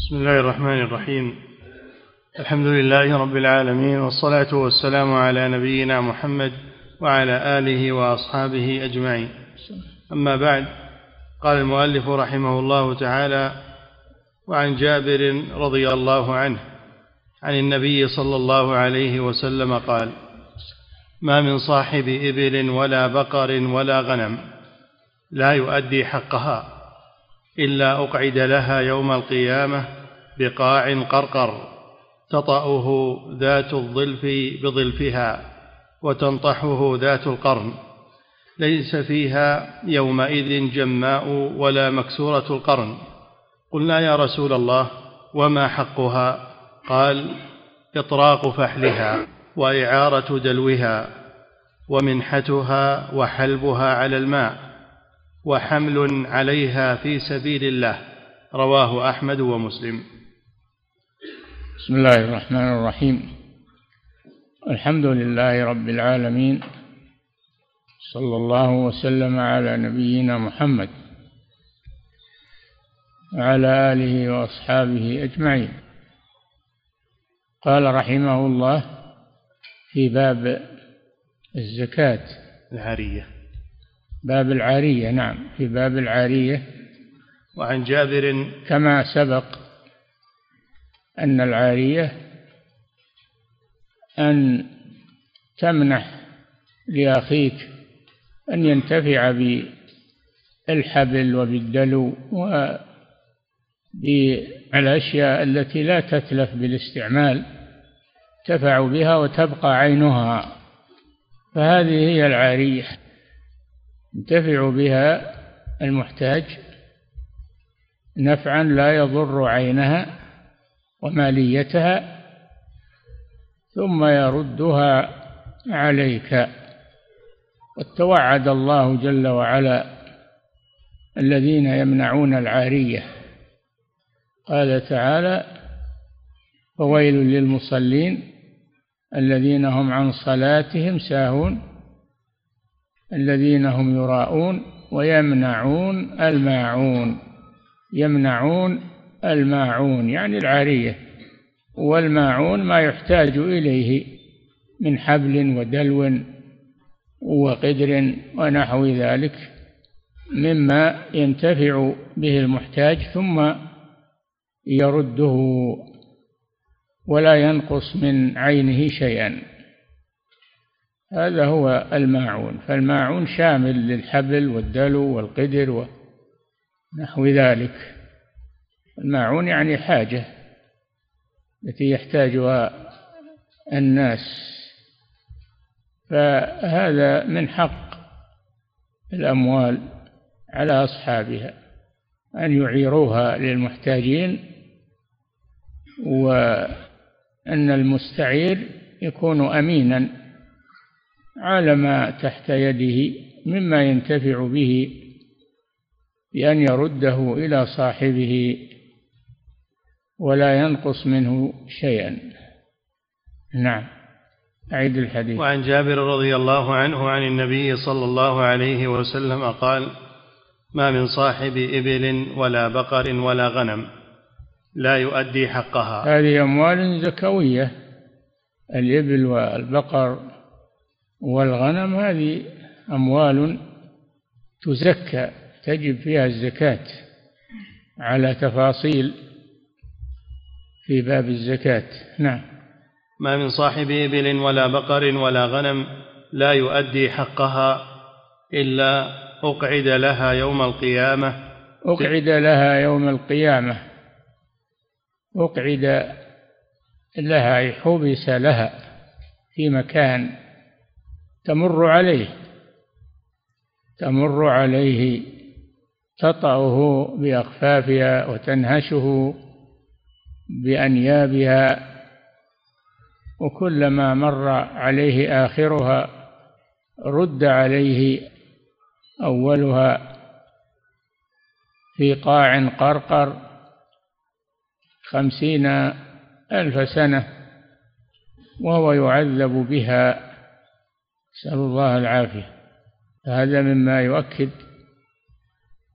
بسم الله الرحمن الرحيم. الحمد لله رب العالمين والصلاة والسلام على نبينا محمد وعلى آله وأصحابه أجمعين. أما بعد قال المؤلف رحمه الله تعالى وعن جابر رضي الله عنه عن النبي صلى الله عليه وسلم قال ما من صاحب إبل ولا بقر ولا غنم لا يؤدي حقها. إلا أقعد لها يوم القيامة بقاع قرقر تطأه ذات الظلف بظلفها وتنطحه ذات القرن. ليس فيها يومئذ جماء ولا مكسورة القرن. قلنا يا رسول الله وما حقها؟ قال إطراق فحلها وإعارة دلوها ومنحتها وحلبها على الماء. وحمل عليها في سبيل الله. رواه أحمد ومسلم. بسم الله الرحمن الرحيم. الحمد لله رب العالمين. صلى الله وسلم على نبينا محمد. وعلى آله وأصحابه أجمعين. قال رحمه الله في باب الزكاة. العارية باب العارية نعم في باب العارية. وعن جابر كما سبق أن العارية أن تمنح لأخيك أن ينتفع بالحبل وبالدلو وبالأشياء التي لا تتلف بالاستعمال تفع بها وتبقى عينها. فهذه هي العارية. ينتفع بها المحتاج نفعا لا يضر عينها وماليتها ثم يردها عليك. وتوعد الله جل وعلا الذين يمنعون العارية. قال تعالى فويل للمصلين الذين هم عن صلاتهم ساهون الذين هم يراءون ويمنعون الماعون. يمنعون الماعون يعني العارية. والماعون ما يحتاج إليه من حبل ودلو وقدر ونحو ذلك مما ينتفع به المحتاج ثم يرده ولا ينقص من عينه شيئا. هذا هو الماعون. فالماعون شامل للحبل والدلو والقدر ونحو ذلك. الماعون يعني حاجة التي يحتاجها الناس. فهذا من حق الأموال على أصحابها أن يعيروها للمحتاجين وأن المستعير يكون أمينا على ما تحت يده مما ينتفع به بأن يرده إلى صاحبه ولا ينقص منه شيئا. نعم. أعيد الحديث. وعن جابر رضي الله عنه عن النبي صلى الله عليه وسلم قال ما من صاحب إبل ولا بقر ولا غنم لا يؤدي حقها. هذه أموال زكوية الإبل والبقر والغنم هذه أموال تزكى تجب فيها الزكاة على تفاصيل في باب الزكاة. نعم. ما من صاحب إبل ولا بقر ولا غنم لا يؤدي حقها إلا أقعد لها يوم القيامة. أقعد لها يوم القيامة. أقعد لها حبس لها في مكان تمر عليه تمر عليه تطأه بأخفافها وتنهشه بأنيابها وكلما مر عليه آخرها رد عليه أولها في قاع قرقر خمسين ألف سنة وهو يعذب بها نسأل الله العافية. هذا مما يؤكد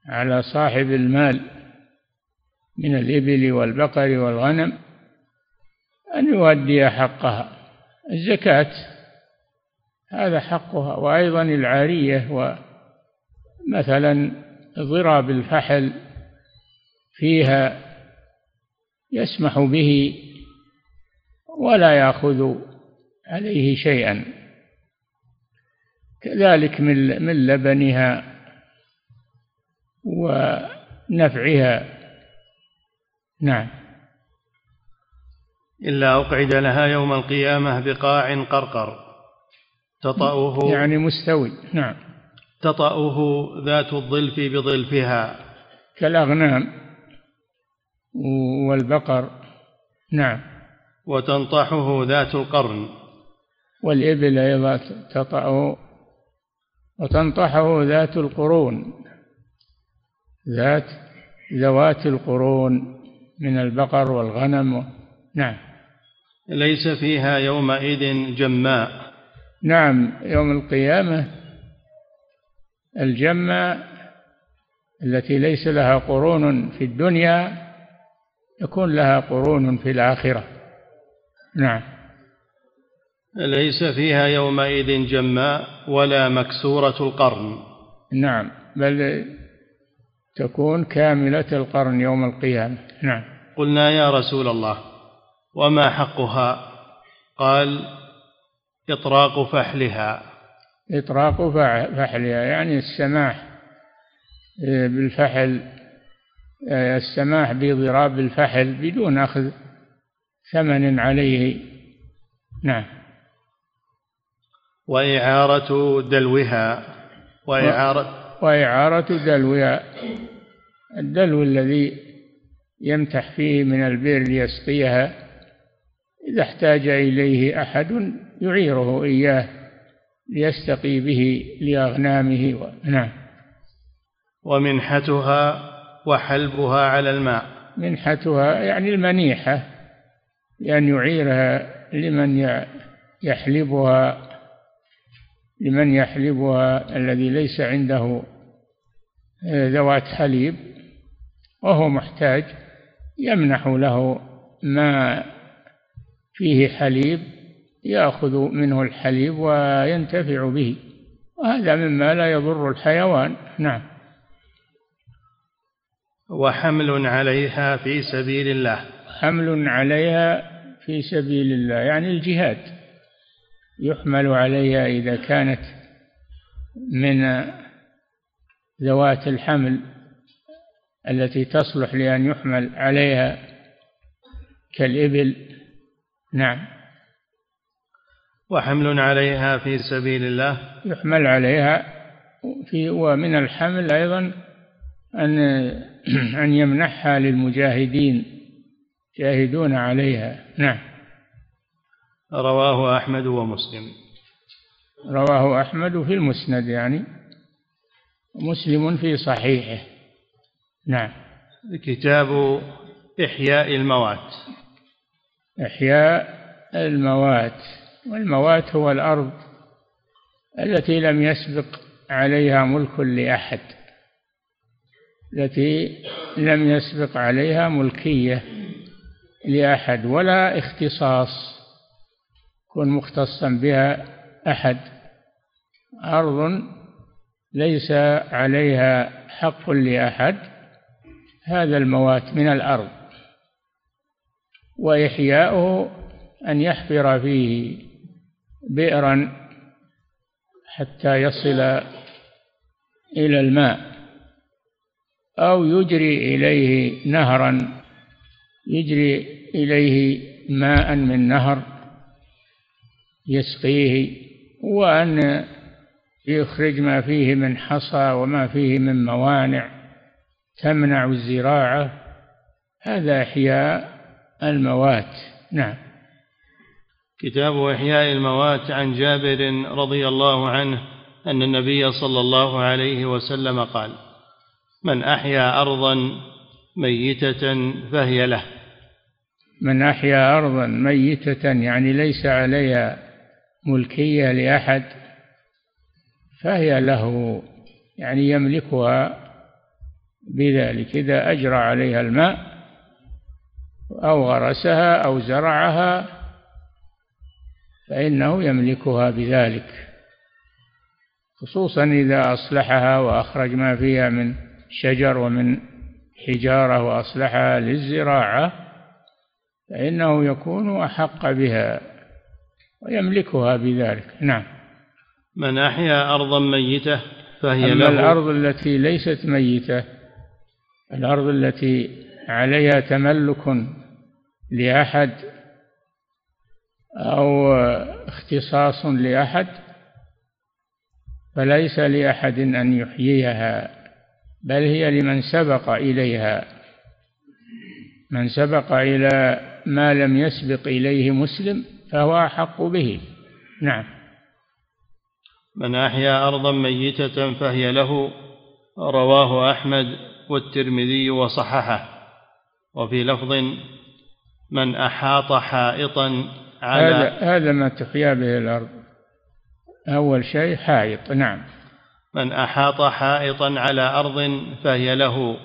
على صاحب المال من الإبل والبقر والغنم أن يؤدي حقها. الزكاة هذا حقها. وأيضا العارية ومثلا ضراب الفحل فيها يسمح به ولا يأخذ عليه شيئا. كذلك من من لبنها ونفعها. نعم. إلا أقعد لها يوم القيامة بقاع قرقر. تطأه يعني مستوي. نعم. تطأه ذات الظلف بظلفها. كالأغنام والبقر. نعم. وتنطحه ذات القرن. والإبل أيضا تطأه وتنطحه ذات القرون ذات ذوات القرون من البقر والغنم. نعم. ليس فيها يومئذ جماء. نعم يوم القيامة الجماء التي ليس لها قرون في الدنيا يكون لها قرون في الآخرة. نعم. ليس فيها يومئذ جماء ولا مكسورة القرن. نعم بل تكون كاملة القرن يوم القيامة. نعم. قلنا يا رسول الله وما حقها؟ قال إطراق فحلها. إطراق فحلها يعني السماح آه، بالفحل آه، السماح بضراب الفحل بدون أخذ ثمن عليه. نعم. وإعارة دلوها. وإعارة وإعارة دلوها. الدلو الذي يمتح فيه من البئر ليسقيها إذا احتاج إليه أحد يعيره إياه ليستقي به لأغنامه و... نعم. ومنحتها وحلبها على الماء. منحتها يعني المنيحة لأن يعيرها لمن يحلبها لمن يحلبها الذي ليس عنده ذوات حليب وهو محتاج يمنح له ما فيه حليب يأخذ منه الحليب وينتفع به. وهذا مما لا يضر الحيوان. نعم. وحمل عليها في سبيل الله. حمل عليها في سبيل الله يعني الجهاد. يحمل عليها إذا كانت من ذوات الحمل التي تصلح لأن يحمل عليها كالإبل. نعم. وحمل عليها في سبيل الله. يحمل عليها في ومن الحمل أيضا أن أن يمنحها للمجاهدين جاهدون عليها. نعم. رواه أحمد ومسلم. رواه أحمد في المسند يعني مسلم في صحيحه. نعم. كتاب إحياء الموات. إحياء الموات. والموات هو الأرض التي لم يسبق عليها ملك لأحد التي لم يسبق عليها ملكية لأحد ولا اختصاص. يكون مختصا بها أحد. أرض ليس عليها حق لأحد هذا الموات من الأرض. وإحياؤه أن يحفر فيه بئرا حتى يصل إلى الماء أو يجري إليه نهرا يجري إليه ماء من نهر. يسقيه وأن يخرج ما فيه من حصى وما فيه من موانع تمنع الزراعة. هذا إحياء الموات. نعم. كتاب إحياء الموات عن جابر رضي الله عنه أن النبي صلى الله عليه وسلم قال من أحيا أرضا ميتة فهي له. من أحيا أرضا ميتة يعني ليس عليها ملكية لأحد فهي له يعني يملكها بذلك. إذا أجرى عليها الماء أو غرسها أو زرعها فإنه يملكها بذلك. خصوصا إذا أصلحها وأخرج ما فيها من شجر ومن حجارة وأصلحها للزراعة فإنه يكون أحق بها. ويملكها بذلك. نعم. من أحيا أرضا ميتة فهي أما له. الأرض التي ليست ميتة الأرض التي عليها تملك لأحد أو اختصاص لأحد فليس لأحد أن يحييها بل هي لمن سبق إليها. من سبق إلى ما لم يسبق إليه مسلم فهو أحق به. نعم. من أحيا أرضا ميتة فهي له رواه أحمد والترمذي وصححه. وفي لفظ من أحاط حائطا على هذا هذا ما تحيا به الأرض. أول شيء حائط. نعم. من أحاط حائطا على أرض فهي له.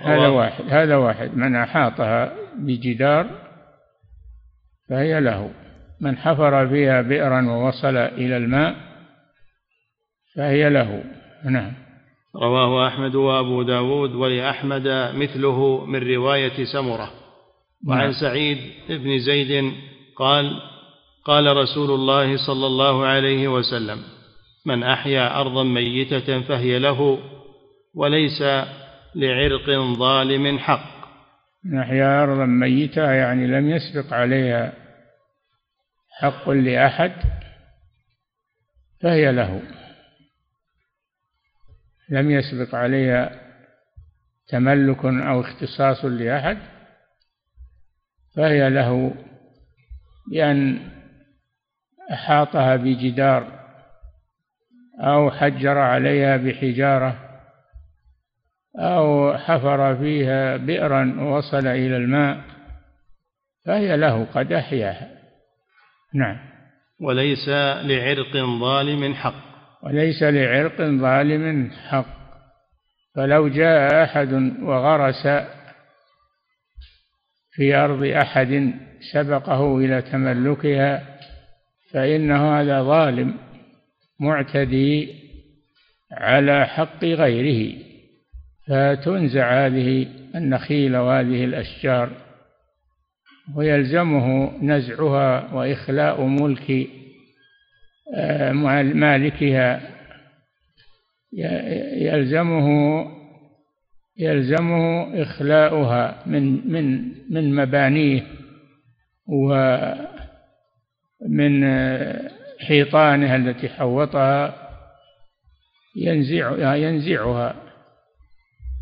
هذا واحد. هذا واحد. من أحاطها بجدار فهي له. من حفر فيها بئرا ووصل إلى الماء فهي له. نعم. رواه أحمد وأبو داود ولأحمد مثله من رواية سمرة. وعن نعم. سعيد بن زيد قال قال رسول الله صلى الله عليه وسلم من أحيا أرضا ميتة فهي له وليس لعرق ظالم حق. نحيا أرضا ميتة يعني لم يسبق عليها حق لأحد فهي له. لم يسبق عليها تملك أو اختصاص لأحد فهي له. بأن أحاطها بجدار أو حجر عليها بحجارة أو حفر فيها بئرا ووصل إلى الماء فهي له قد أحياها. نعم. وليس لعرق ظالم حق. وليس لعرق ظالم حق. فلو جاء أحد وغرس في أرض أحد سبقه إلى تملكها فإنه هذا ظالم معتدي على حق غيره. فتنزع هذه النخيل وهذه الأشجار ويلزمه نزعها وإخلاء ملك آه، مالكها. يلزمه يلزمه إخلاؤها من من من مبانيه ومن حيطانها التي حوطها. ينزع ينزعها.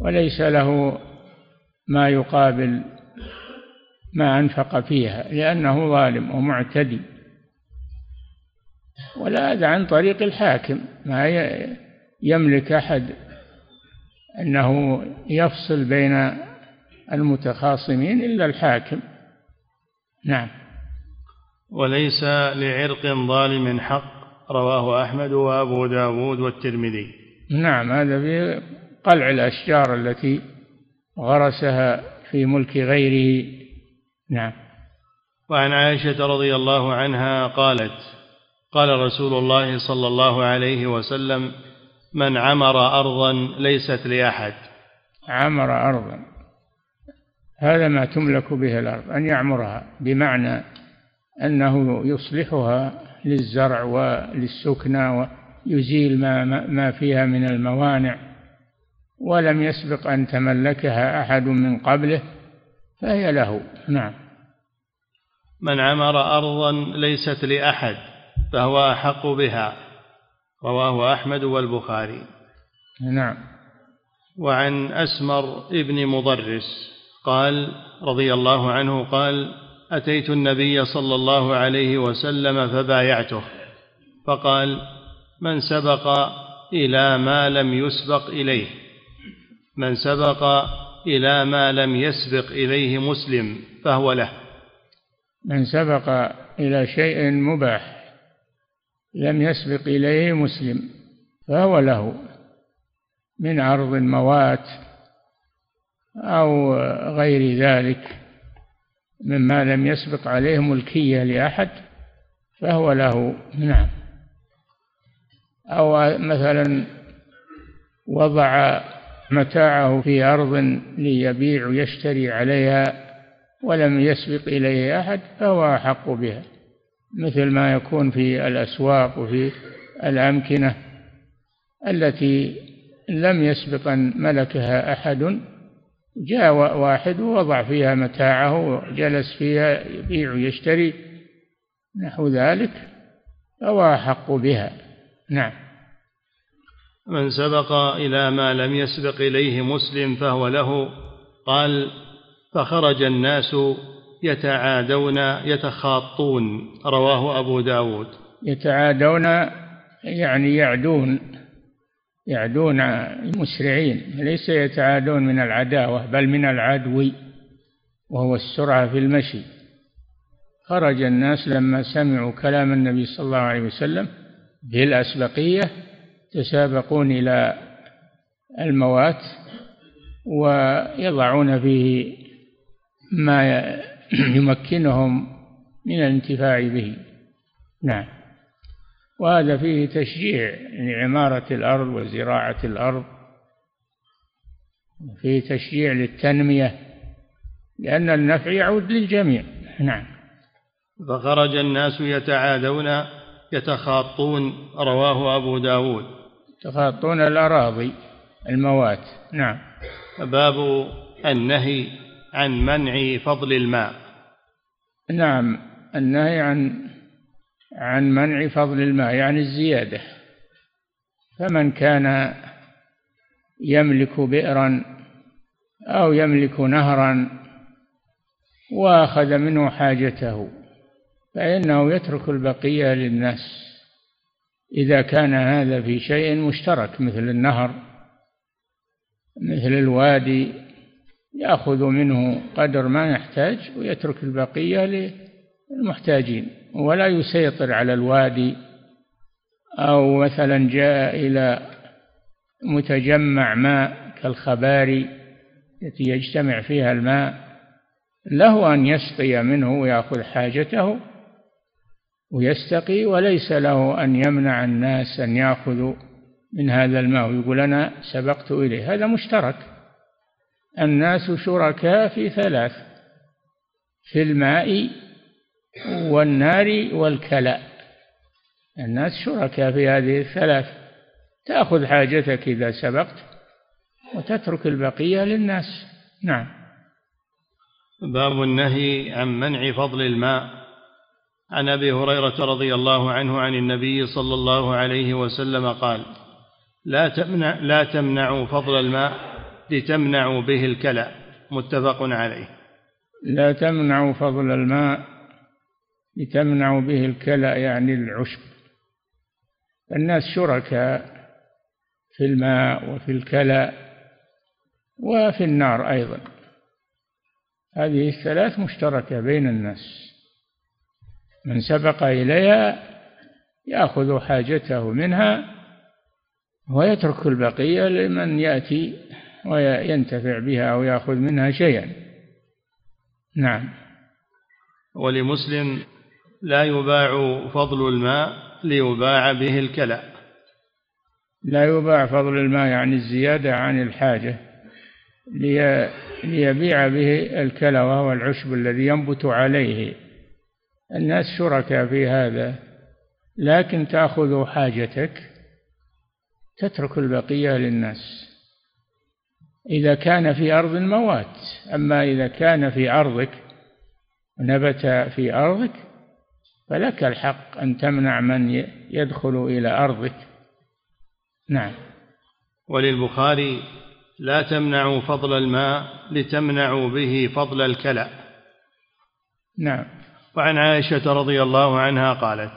وليس له ما يقابل ما أنفق فيها لأنه ظالم ومعتدي. ولا هذا عن طريق الحاكم ما يملك أحد أنه يفصل بين المتخاصمين إلا الحاكم. نعم. وليس لعرق ظالم حق رواه أحمد وأبو داود والترمذي. نعم هذا في قلع الأشجار التي غرسها في ملك غيره نعم. وعن عائشة رضي الله عنها قالت قال رسول الله صلى الله عليه وسلم من عمر أرضا ليست لأحد. عمر أرضا. هذا ما تملك به الأرض أن يعمرها بمعنى أنه يصلحها للزرع وللسكنى ويزيل ما, ما فيها من الموانع ولم يسبق أن تملكها أحد من قبله فهي له. نعم. من عمر أرضا ليست لأحد فهو أحق بها. رواه أحمد والبخاري. نعم. وعن أسمر ابن مضرس قال رضي الله عنه قال أتيت النبي صلى الله عليه وسلم فبايعته فقال من سبق إلى ما لم يسبق إليه. من سبق إلى ما لم يسبق إليه مسلم فهو له. من سبق إلى شيء مباح لم يسبق إليه مسلم فهو له من عرض الموات أو غير ذلك مما لم يسبق عليه ملكية لأحد فهو له نعم. أو مثلا وضع متاعه في أرض ليبيع ويشتري عليها ولم يسبق إليه أحد فهو أحق بها مثل ما يكون في الأسواق وفي الأمكنة التي لم يسبق أن ملكها أحد جاء واحد ووضع فيها متاعه وجلس فيها يبيع ويشتري نحو ذلك فهو أحق بها. نعم. من سبق إلى ما لم يسبق إليه مسلم فهو له قال فخرج الناس يتعادون يتخاطون. رواه أبو داود. يتعادون يعني يعدون يعدون مسرعين ليس يتعادون من العداوة بل من العدو وهو السرعة في المشي. خرج الناس لما سمعوا كلام النبي صلى الله عليه وسلم بالأسبقية يتسابقون إلى الموات ويضعون فيه ما يمكنهم من الانتفاع به. نعم. وهذا فيه تشجيع لعمارة الأرض وزراعة الأرض. فيه تشجيع للتنمية لأن النفع يعود للجميع. نعم. فخرج الناس يتعادون يتخاطون رواه أبو داود. يتخاطون الأراضي الموات. نعم. باب النهي عن منع فضل الماء. نعم النهي عن عن منع فضل الماء يعني الزيادة. فمن كان يملك بئرا أو يملك نهرا وأخذ منه حاجته فإنه يترك البقية للناس. إذا كان هذا في شيء مشترك مثل النهر مثل الوادي يأخذ منه قدر ما يحتاج ويترك البقية للمحتاجين ولا يسيطر على الوادي. أو مثلا جاء إلى متجمع ماء كالخباري التي يجتمع فيها الماء له أن يسقي منه ويأخذ حاجته ويستقي وليس له أن يمنع الناس أن يأخذوا من هذا الماء. ويقول أنا سبقت إليه. هذا مشترك. الناس شركاء في ثلاث في الماء والنار والكلاء الناس شركاء في هذه الثلاث. تأخذ حاجتك إذا سبقت وتترك البقية للناس. نعم. باب النهي عن منع فضل الماء. عن أبي هريرة رضي الله عنه عن النبي صلى الله عليه وسلم قال لا تمنع لا تمنعوا فضل الماء لتمنعوا به الكلى متفق عليه. لا تمنعوا فضل الماء لتمنعوا به الكلى يعني العشب. الناس شركاء في الماء وفي الكلى وفي النار أيضا. هذه الثلاث مشتركة بين الناس. من سبق إليها يأخذ حاجته منها ويترك البقية لمن يأتي وينتفع بها أو يأخذ منها شيئا. نعم. ولمسلم لا يباع فضل الماء ليباع به الكلى لا يباع فضل الماء يعني الزيادة عن الحاجة ليبيع به الكلى وهو العشب الذي ينبت عليه. الناس شركاء في هذا لكن تأخذ حاجتك تترك البقية للناس. إذا كان في أرض موات. أما إذا كان في أرضك نبت في أرضك فلك الحق أن تمنع من يدخل إلى أرضك. نعم. وللبخاري لا تمنعوا فضل الماء لتمنعوا به فضل الكلى. نعم. وعن عائشة رضي الله عنها قالت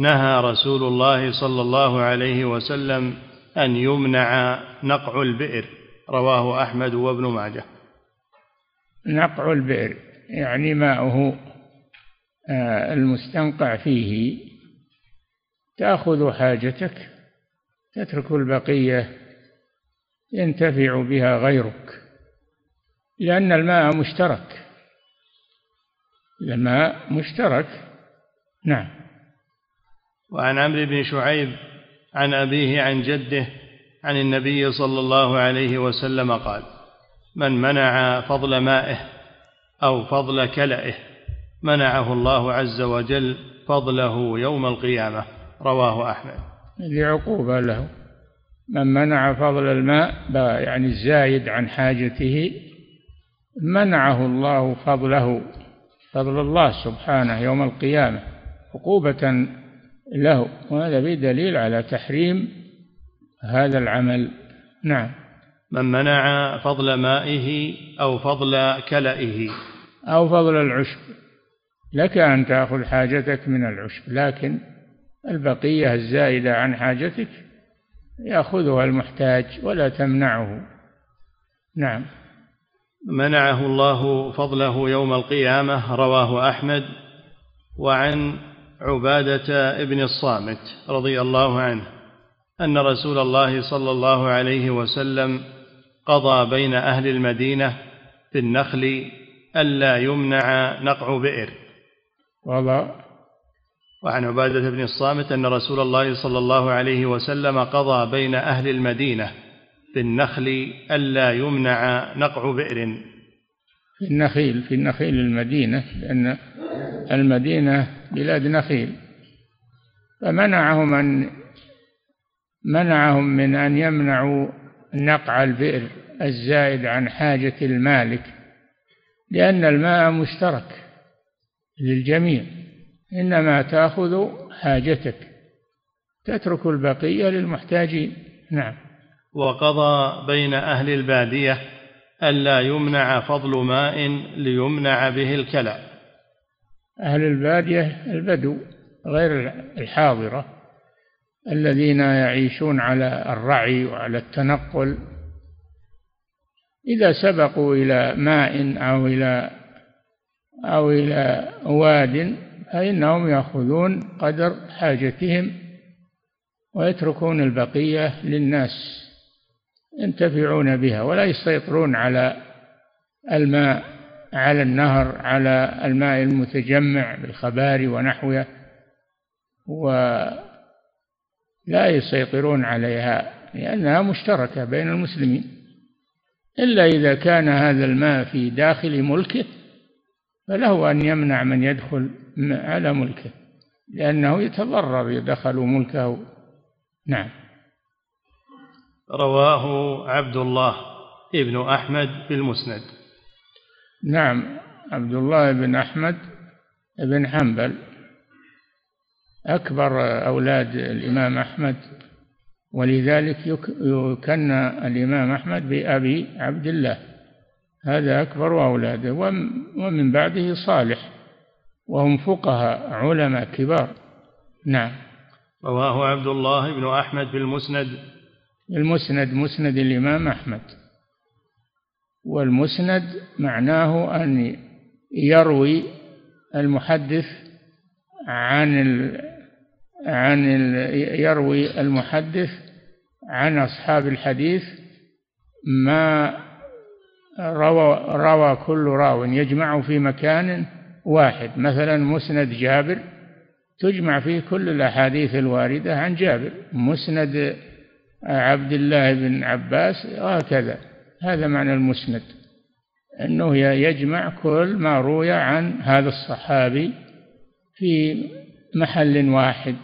نهى رسول الله صلى الله عليه وسلم أن يمنع نقع البئر. رواه أحمد وابن ماجه. نقع البئر يعني ماؤه آه، المستنقع فيه. تأخذ حاجتك تترك البقية ينتفع بها غيرك لأن الماء مشترك. الماء مشترك. نعم. وعن عمرو بن شعيب عن أبيه عن جده عن النبي صلى الله عليه وسلم قال من منع فضل مائه أو فضل كلئه منعه الله عز وجل فضله يوم القيامة. رواه أحمد. لعقوبة له. من منع فضل الماء يعني الزايد عن حاجته منعه الله فضله فضل الله سبحانه يوم القيامة عقوبة له. وهذا بدليل على تحريم هذا العمل. نعم. من منع فضل مائه أو فضل كلئه. أو فضل العشب. لك أن تأخذ حاجتك من العشب لكن البقية الزائدة عن حاجتك يأخذها المحتاج ولا تمنعه. نعم. منعه الله فضله يوم القيامة رواه أحمد وعن عبادة ابن الصامت رضي الله عنه. أن رسول الله صلى الله عليه وسلم قضى بين أهل المدينة في النخل ألا يمنع نقع بئر. قضى وعن عبادة بن الصامت أن رسول الله صلى الله عليه وسلم قضى بين أهل المدينة في النخل ألا يمنع نقع بئر. في النخيل في النخيل المدينة لأن المدينة بلاد نخيل. فمنعهم أن منعهم من أن يمنعوا نقع البئر الزائد عن حاجة المالك لأن الماء مشترك للجميع إنما تأخذ حاجتك تترك البقية للمحتاجين. نعم. وقضى بين أهل البادية ألا يمنع فضل ماء ليمنع به الكلى. أهل البادية البدو غير الحاضرة الذين يعيشون على الرعي وعلى التنقل إذا سبقوا إلى ماء أو إلى أو إلى واد فإنهم يأخذون قدر حاجتهم ويتركون البقية للناس ينتفعون بها ولا يسيطرون على الماء على النهر على الماء المتجمع بالخبار ونحوه ولا يسيطرون عليها لأنها مشتركة بين المسلمين. إلا إذا كان هذا الماء في داخل ملكه فله أن يمنع من يدخل على ملكه لأنه يتضرر إذا دخلوا ملكه. نعم. رواه عبد الله ابن أحمد في المسند نعم عبد الله بن أحمد بن حنبل. أكبر أولاد الإمام أحمد ولذلك يكنى الإمام أحمد بأبي عبد الله. هذا أكبر أولاده ومن بعده صالح وهم فقهاء علماء كبار. نعم. رواه عبد الله بن أحمد في المسند. المسند مسند الإمام أحمد. والمسند معناه أن يروي المحدث عن ال عن يروي المحدث عن أصحاب الحديث ما روى روى كل راو يجمع في مكان واحد. مثلا مسند جابر تجمع فيه كل الأحاديث الواردة عن جابر. مسند عبد الله بن عباس وهكذا هذا معنى المسند أنه يجمع كل ما روي عن هذا الصحابي في محل واحد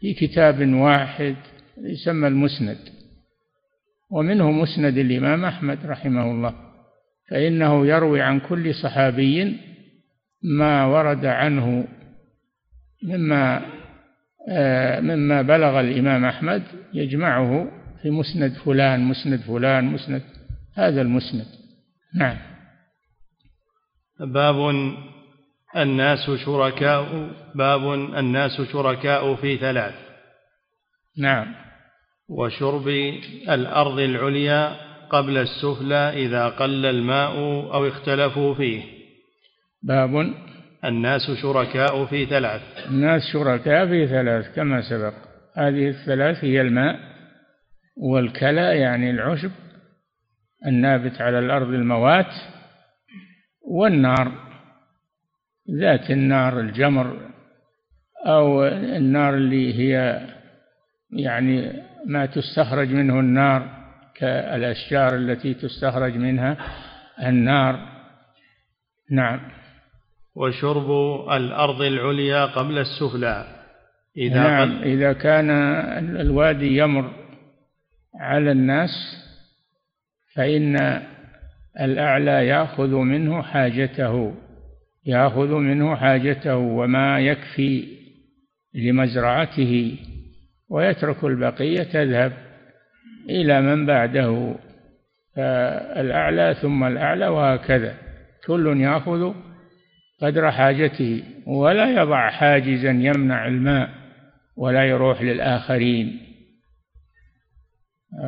في كتاب واحد يسمى المسند. ومنه مسند الإمام أحمد رحمه الله فإنه يروي عن كل صحابي ما ورد عنه مما آه، مما بلغ الإمام أحمد يجمعه في مسند فلان مسند فلان مسند هذا المسند. نعم. باب الناس شركاء باب الناس شركاء في ثلاث. نعم. وشرب الأرض العليا قبل السفلى إذا قل الماء أو اختلفوا فيه. باب. الناس شركاء في ثلاث. الناس شركاء في ثلاث كما سبق. هذه الثلاث هي الماء والكلى يعني العشب النابت على الأرض الموات والنار. ذات النار الجمر أو النار اللي هي يعني ما تستخرج منه النار كالأشجار التي تستخرج منها النار. نعم. وشرب الأرض العليا قبل السفلى. إذا نعم. قل... إذا كان الوادي يمر على الناس فإن الأعلى يأخذ منه حاجته. يأخذ منه حاجته وما يكفي لمزرعته ويترك البقية تذهب إلى من بعده. فالأعلى ثم الأعلى وهكذا. كل يأخذ قدر حاجته ولا يضع حاجزا يمنع الماء ولا يروح للآخرين.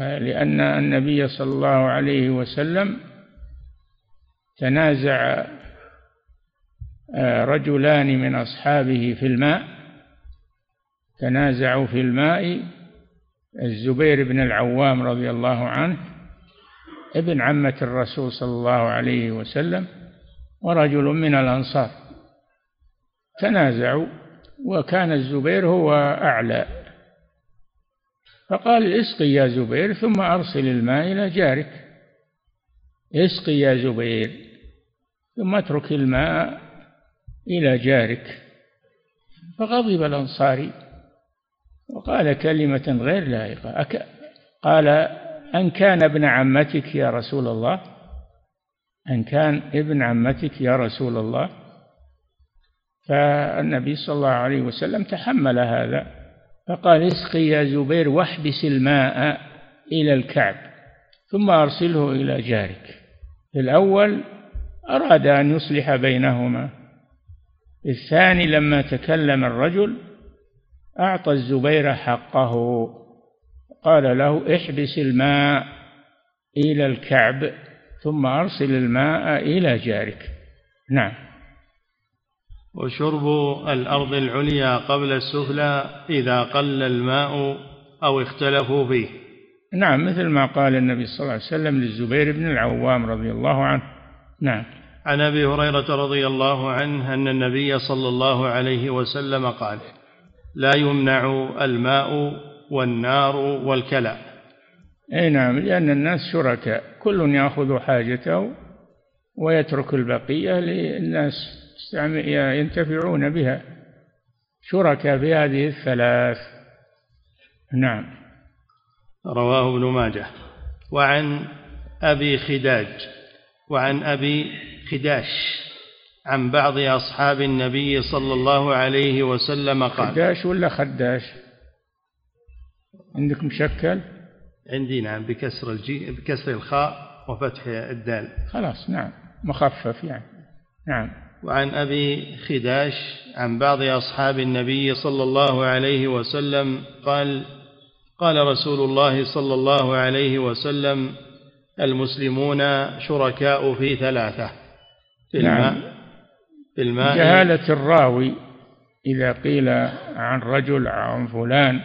لأن النبي صلى الله عليه وسلم تنازع رجلان من أصحابه في الماء تنازعوا في الماء. الزبير بن العوام رضي الله عنه ابن عمة الرسول صلى الله عليه وسلم ورجل من الأنصار. تنازعوا وكان الزبير هو أعلى. فقال اسقي يا زبير ثم أرسل الماء إلى جارك. اسقي يا زبير ثم اترك الماء إلى جارك. فغضب الأنصاري وقال كلمة غير لائقة. قال أن كان ابن عمتك يا رسول الله؟ أن كان ابن عمتك يا رسول الله؟ فالنبي صلى الله عليه وسلم تحمل هذا فقال اسقي يا زبير واحبس الماء إلى الكعب ثم أرسله إلى جارك. الأول أراد أن يصلح بينهما الثاني لما تكلم الرجل أعطى الزبير حقه قال له احبس الماء إلى الكعب ثم أرسل الماء إلى جارك. نعم. وشرب الأرض العليا قبل السفلى إذا قل الماء أو اختلفوا فيه. نعم مثل ما قال النبي صلى الله عليه وسلم للزبير بن العوام رضي الله عنه. نعم. عن أبي هريرة رضي الله عنه أن النبي صلى الله عليه وسلم قال لا يمنع الماء والنار والكلى أي نعم لأن الناس شركاء. كل يأخذ حاجته ويترك البقية للناس ينتفعون بها. شركاء في هذه الثلاث. نعم. رواه ابن ماجه. وعن أبي خداج. وعن أبي خداش عن بعض أصحاب النبي صلى الله عليه وسلم قال خداش ولا خداش؟ عندك مشكل؟ عندي نعم بكسر الجي بكسر الخاء وفتح الدال. خلاص نعم مخفف يعني. نعم. وعن أبي خداش عن بعض أصحاب النبي صلى الله عليه وسلم قال قال رسول الله صلى الله عليه وسلم المسلمون شركاء في ثلاثة. في نعم. الماء في الماء. جهالة الراوي إذا قيل عن رجل عن فلان.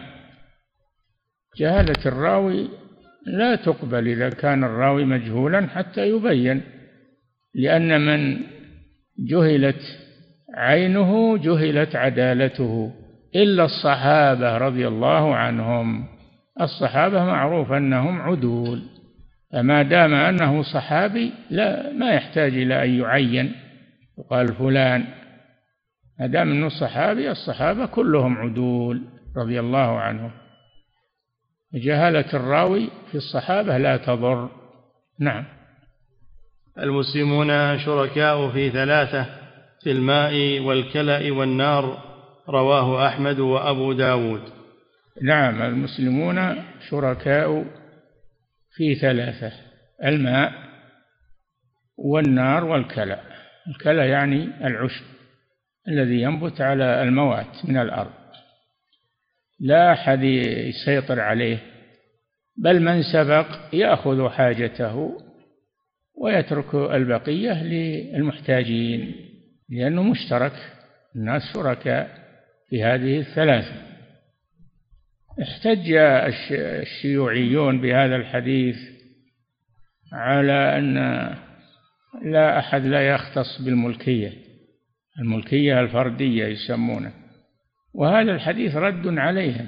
جهالة الراوي لا تقبل إذا كان الراوي مجهولا حتى يبين لأن من جهلت عينه جهلت عدالته إلا الصحابة رضي الله عنهم. الصحابة معروف أنهم عدول. فما دام أنه صحابي لا ما يحتاج إلى أن يعين. يقال فلان. ما دام أنه صحابي الصحابة كلهم عدول رضي الله عنهم. جهالة الراوي في الصحابة لا تضر. نعم. المسلمون شركاء في ثلاثة في الماء والكلأ والنار رواه أحمد وأبو داود. نعم المسلمون شركاء في ثلاثة الماء والنار والكلى. الكلى يعني العشب الذي ينبت على الموات من الأرض. لا أحد يسيطر عليه بل من سبق يأخذ حاجته ويترك البقية للمحتاجين لأنه مشترك. الناس شركاء في هذه الثلاثة. احتج الشيوعيون بهذا الحديث على أن لا أحد لا يختص بالملكية. الملكية الفردية يسمونه. وهذا الحديث رد عليهم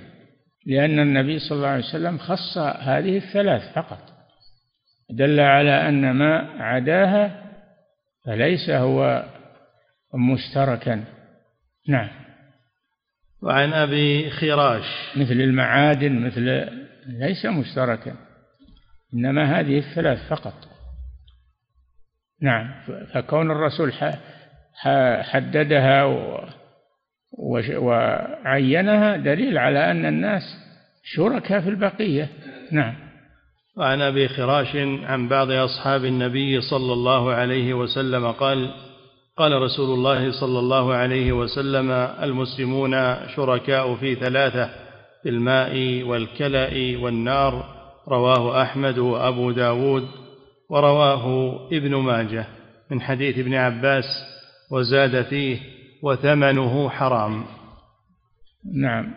لأن النبي صلى الله عليه وسلم خص هذه الثلاث فقط. دل على أن ما عداها فليس هو مشتركا. نعم. وعن أبي خراش. مثل المعادن مثل ليس مشتركا إنما هذه الثلاث فقط. نعم فكون الرسول حددها وعينها دليل على أن الناس شركاء في البقية. نعم. وعن أبي خراش عن بعض أصحاب النبي صلى الله عليه وسلم قال قال رسول الله صلى الله عليه وسلم المسلمون شركاء في ثلاثة في الماء والكلأ والنار رواه أحمد وأبو داود ورواه ابن ماجه من حديث ابن عباس وزاد فيه وثمنه حرام. نعم.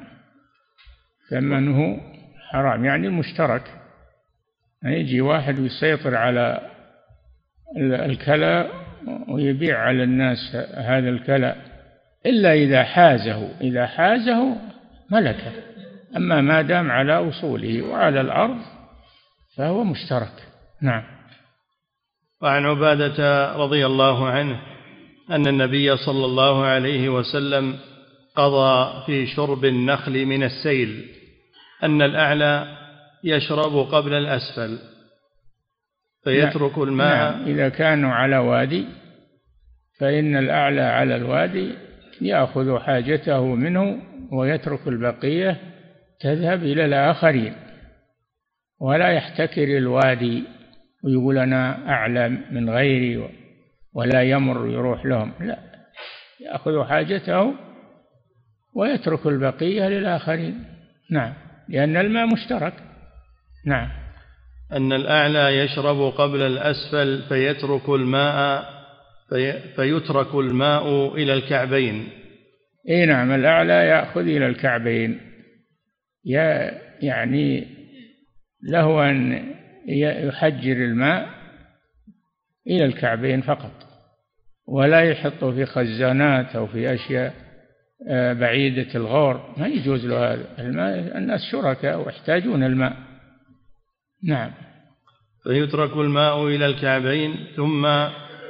ثمنه حرام يعني المشترك. يجي واحد ويسيطر على الكلى ويبيع على الناس هذا الكلى إلا إذا حازه إذا حازه ملكه. أما ما دام على أصوله وعلى الأرض فهو مشترك. نعم. وعن عبادة رضي الله عنه أن النبي صلى الله عليه وسلم قضى في شرب النخل من السيل أن الأعلى يشرب قبل الأسفل. فيترك نعم. الماء. نعم. إذا كانوا على وادي فإن الأعلى على الوادي يأخذ حاجته منه ويترك البقية تذهب إلى الآخرين. ولا يحتكر الوادي ويقول أنا أعلى من غيري ولا يمر يروح لهم. لا يأخذ حاجته ويترك البقية للآخرين. نعم لأن الماء مشترك. نعم. أن الأعلى يشرب قبل الأسفل فيترك الماء في فيترك الماء إلى الكعبين. إي نعم الأعلى يأخذ إلى الكعبين. يعني له أن يحجر الماء إلى الكعبين فقط ولا يحطه في خزانات أو في أشياء آه، بعيدة الغور. ما يجوز له هذا. الناس شركاء ويحتاجون الماء. نعم. فيترك الماء إلى الكعبين ثم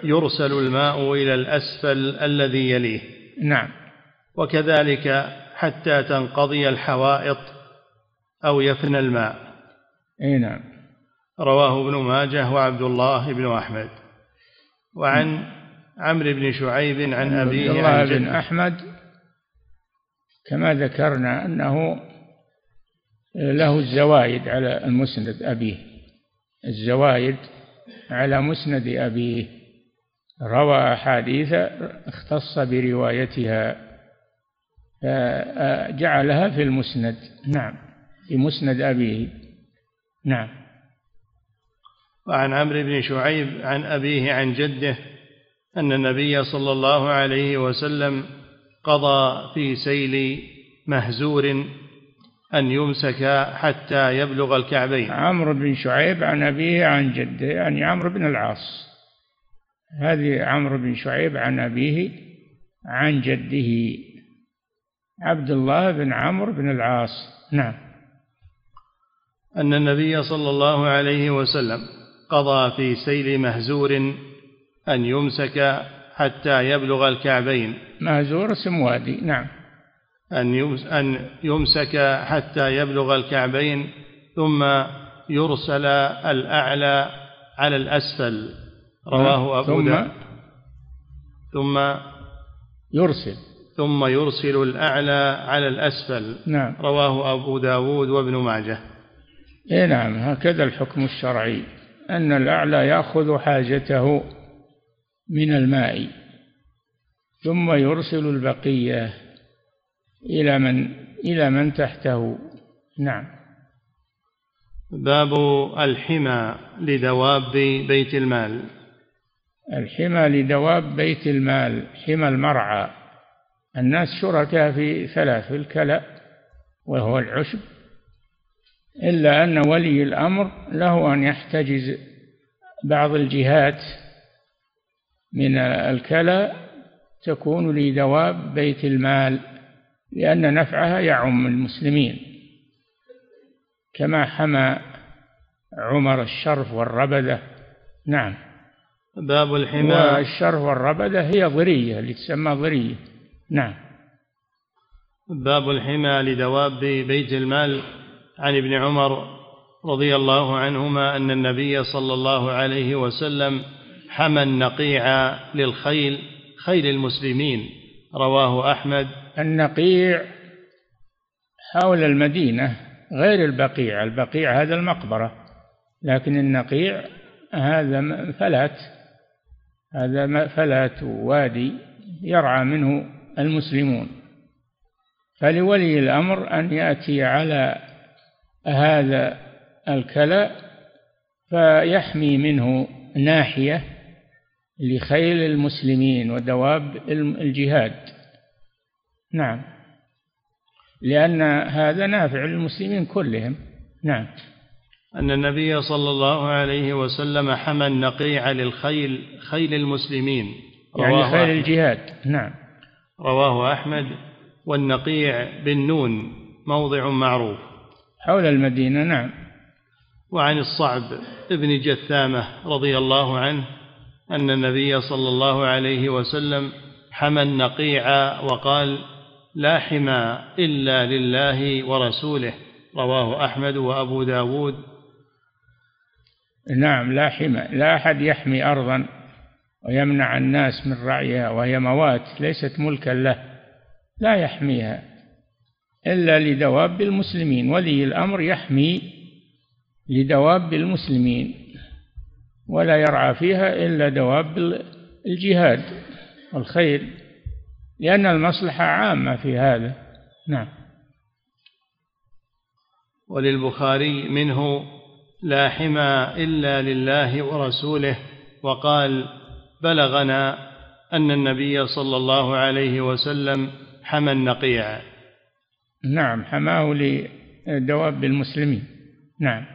يرسل الماء إلى الأسفل الذي يليه. نعم. وكذلك حتى تنقضي الحوائط أو يفنى الماء. أي نعم. رواه ابن ماجه وعبد الله بن أحمد. وعن عمرو بن شعيب عن أبيه الله بن أحمد كما ذكرنا أنه له الزوايد على المسند أبيه. الزوايد على مسند أبيه. روى أحاديث اختص بروايتها. فجعلها في المسند. نعم. في مسند أبيه. نعم. وعن عمرو بن شعيب عن أبيه عن جده أن النبي صلى الله عليه وسلم قضى في سيل مهزور أن يمسك حتى يبلغ الكعبين. عمرو بن شعيب عن أبيه عن جده يعني عمرو بن العاص. هذه عمرو بن شعيب عن أبيه عن جده. عبد الله بن عمرو بن العاص. نعم. أن النبي صلى الله عليه وسلم قضى في سيل مهزور أن يمسك حتى يبلغ الكعبين. مهزور اسم وادي. نعم. أن يمسك حتى يبلغ الكعبين ثم يرسل الأعلى على الأسفل. رواه أبو ثم؟ داود. ثم يرسل. ثم يرسل الأعلى على الأسفل. نعم. رواه أبو داود وابن ماجه. إيه نعم هكذا الحكم الشرعي. أن الأعلى يأخذ حاجته من الماء ثم يرسل البقية. إلى من إلى من تحته. نعم. باب الحمى لدواب بيت المال. الحمى لدواب بيت المال حمى المرعى. الناس شركاء في ثلاث في الكلأ وهو العشب إلا أن ولي الأمر له أن يحتجز بعض الجهات من الكلى تكون لدواب بيت المال. لأن نفعها يعم المسلمين. كما حمى عمر الشرف والربدة. نعم. باب الحمى. والشرف والربدة هي ضرية اللي تسمى ضرية. نعم. باب الحمى لدواب بيت المال. عن ابن عمر رضي الله عنهما أن النبي صلى الله عليه وسلم حمى النقيع للخيل خيل المسلمين. رواه أحمد النقيع حول المدينة غير البقيع البقيع هذا المقبرة لكن النقيع هذا فلات هذا فلات وادي يرعى منه المسلمون. فلولي الأمر أن يأتي على هذا الكلى فيحمي منه ناحية لخيل المسلمين ودواب الجهاد. نعم. لأن هذا نافع للمسلمين كلهم. نعم. أن النبي صلى الله عليه وسلم حمى النقيع للخيل خيل المسلمين. يعني خيل الجهاد. نعم. رواه أحمد. والنقيع بالنون موضع معروف. حول المدينة نعم. وعن الصعب ابن جثامة رضي الله عنه أن النبي صلى الله عليه وسلم حمى النقيع وقال لا حمى إلا لله ورسوله رواه أحمد وأبو داود. نعم لا حمى لا أحد يحمي أرضا ويمنع الناس من رعيها وهي موات ليست ملكا له لا يحميها إلا لدواب المسلمين. ولي الأمر يحمي لدواب المسلمين ولا يرعى فيها إلا دواب الجهاد والخير. لأن المصلحة عامة في هذا. نعم. وللبخاري منه لا حمى إلا لله ورسوله وقال بلغنا أن النبي صلى الله عليه وسلم حمى النقيع. نعم حماه لدواب المسلمين. نعم.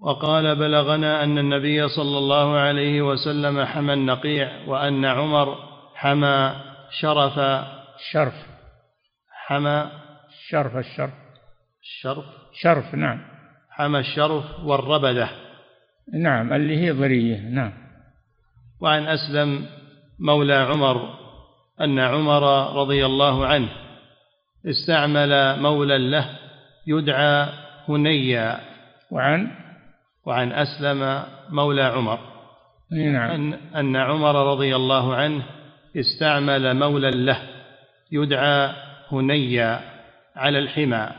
وقال بلغنا أن النبي صلى الله عليه وسلم حمى النقيع وأن عمر حمى شرف شرف. حمى شرف الشرف. الشرف شرف نعم. حمى الشرف والربدة. نعم اللي هي ضرية نعم. وعن أسلم مولى عمر أن عمر رضي الله عنه استعمل مولى له يدعى هنيا. وعن؟ وعن أسلم مولى عمر. نعم. أن, أن عمر رضي الله عنه استعمل مولى له يدعى هنيا على الحمى.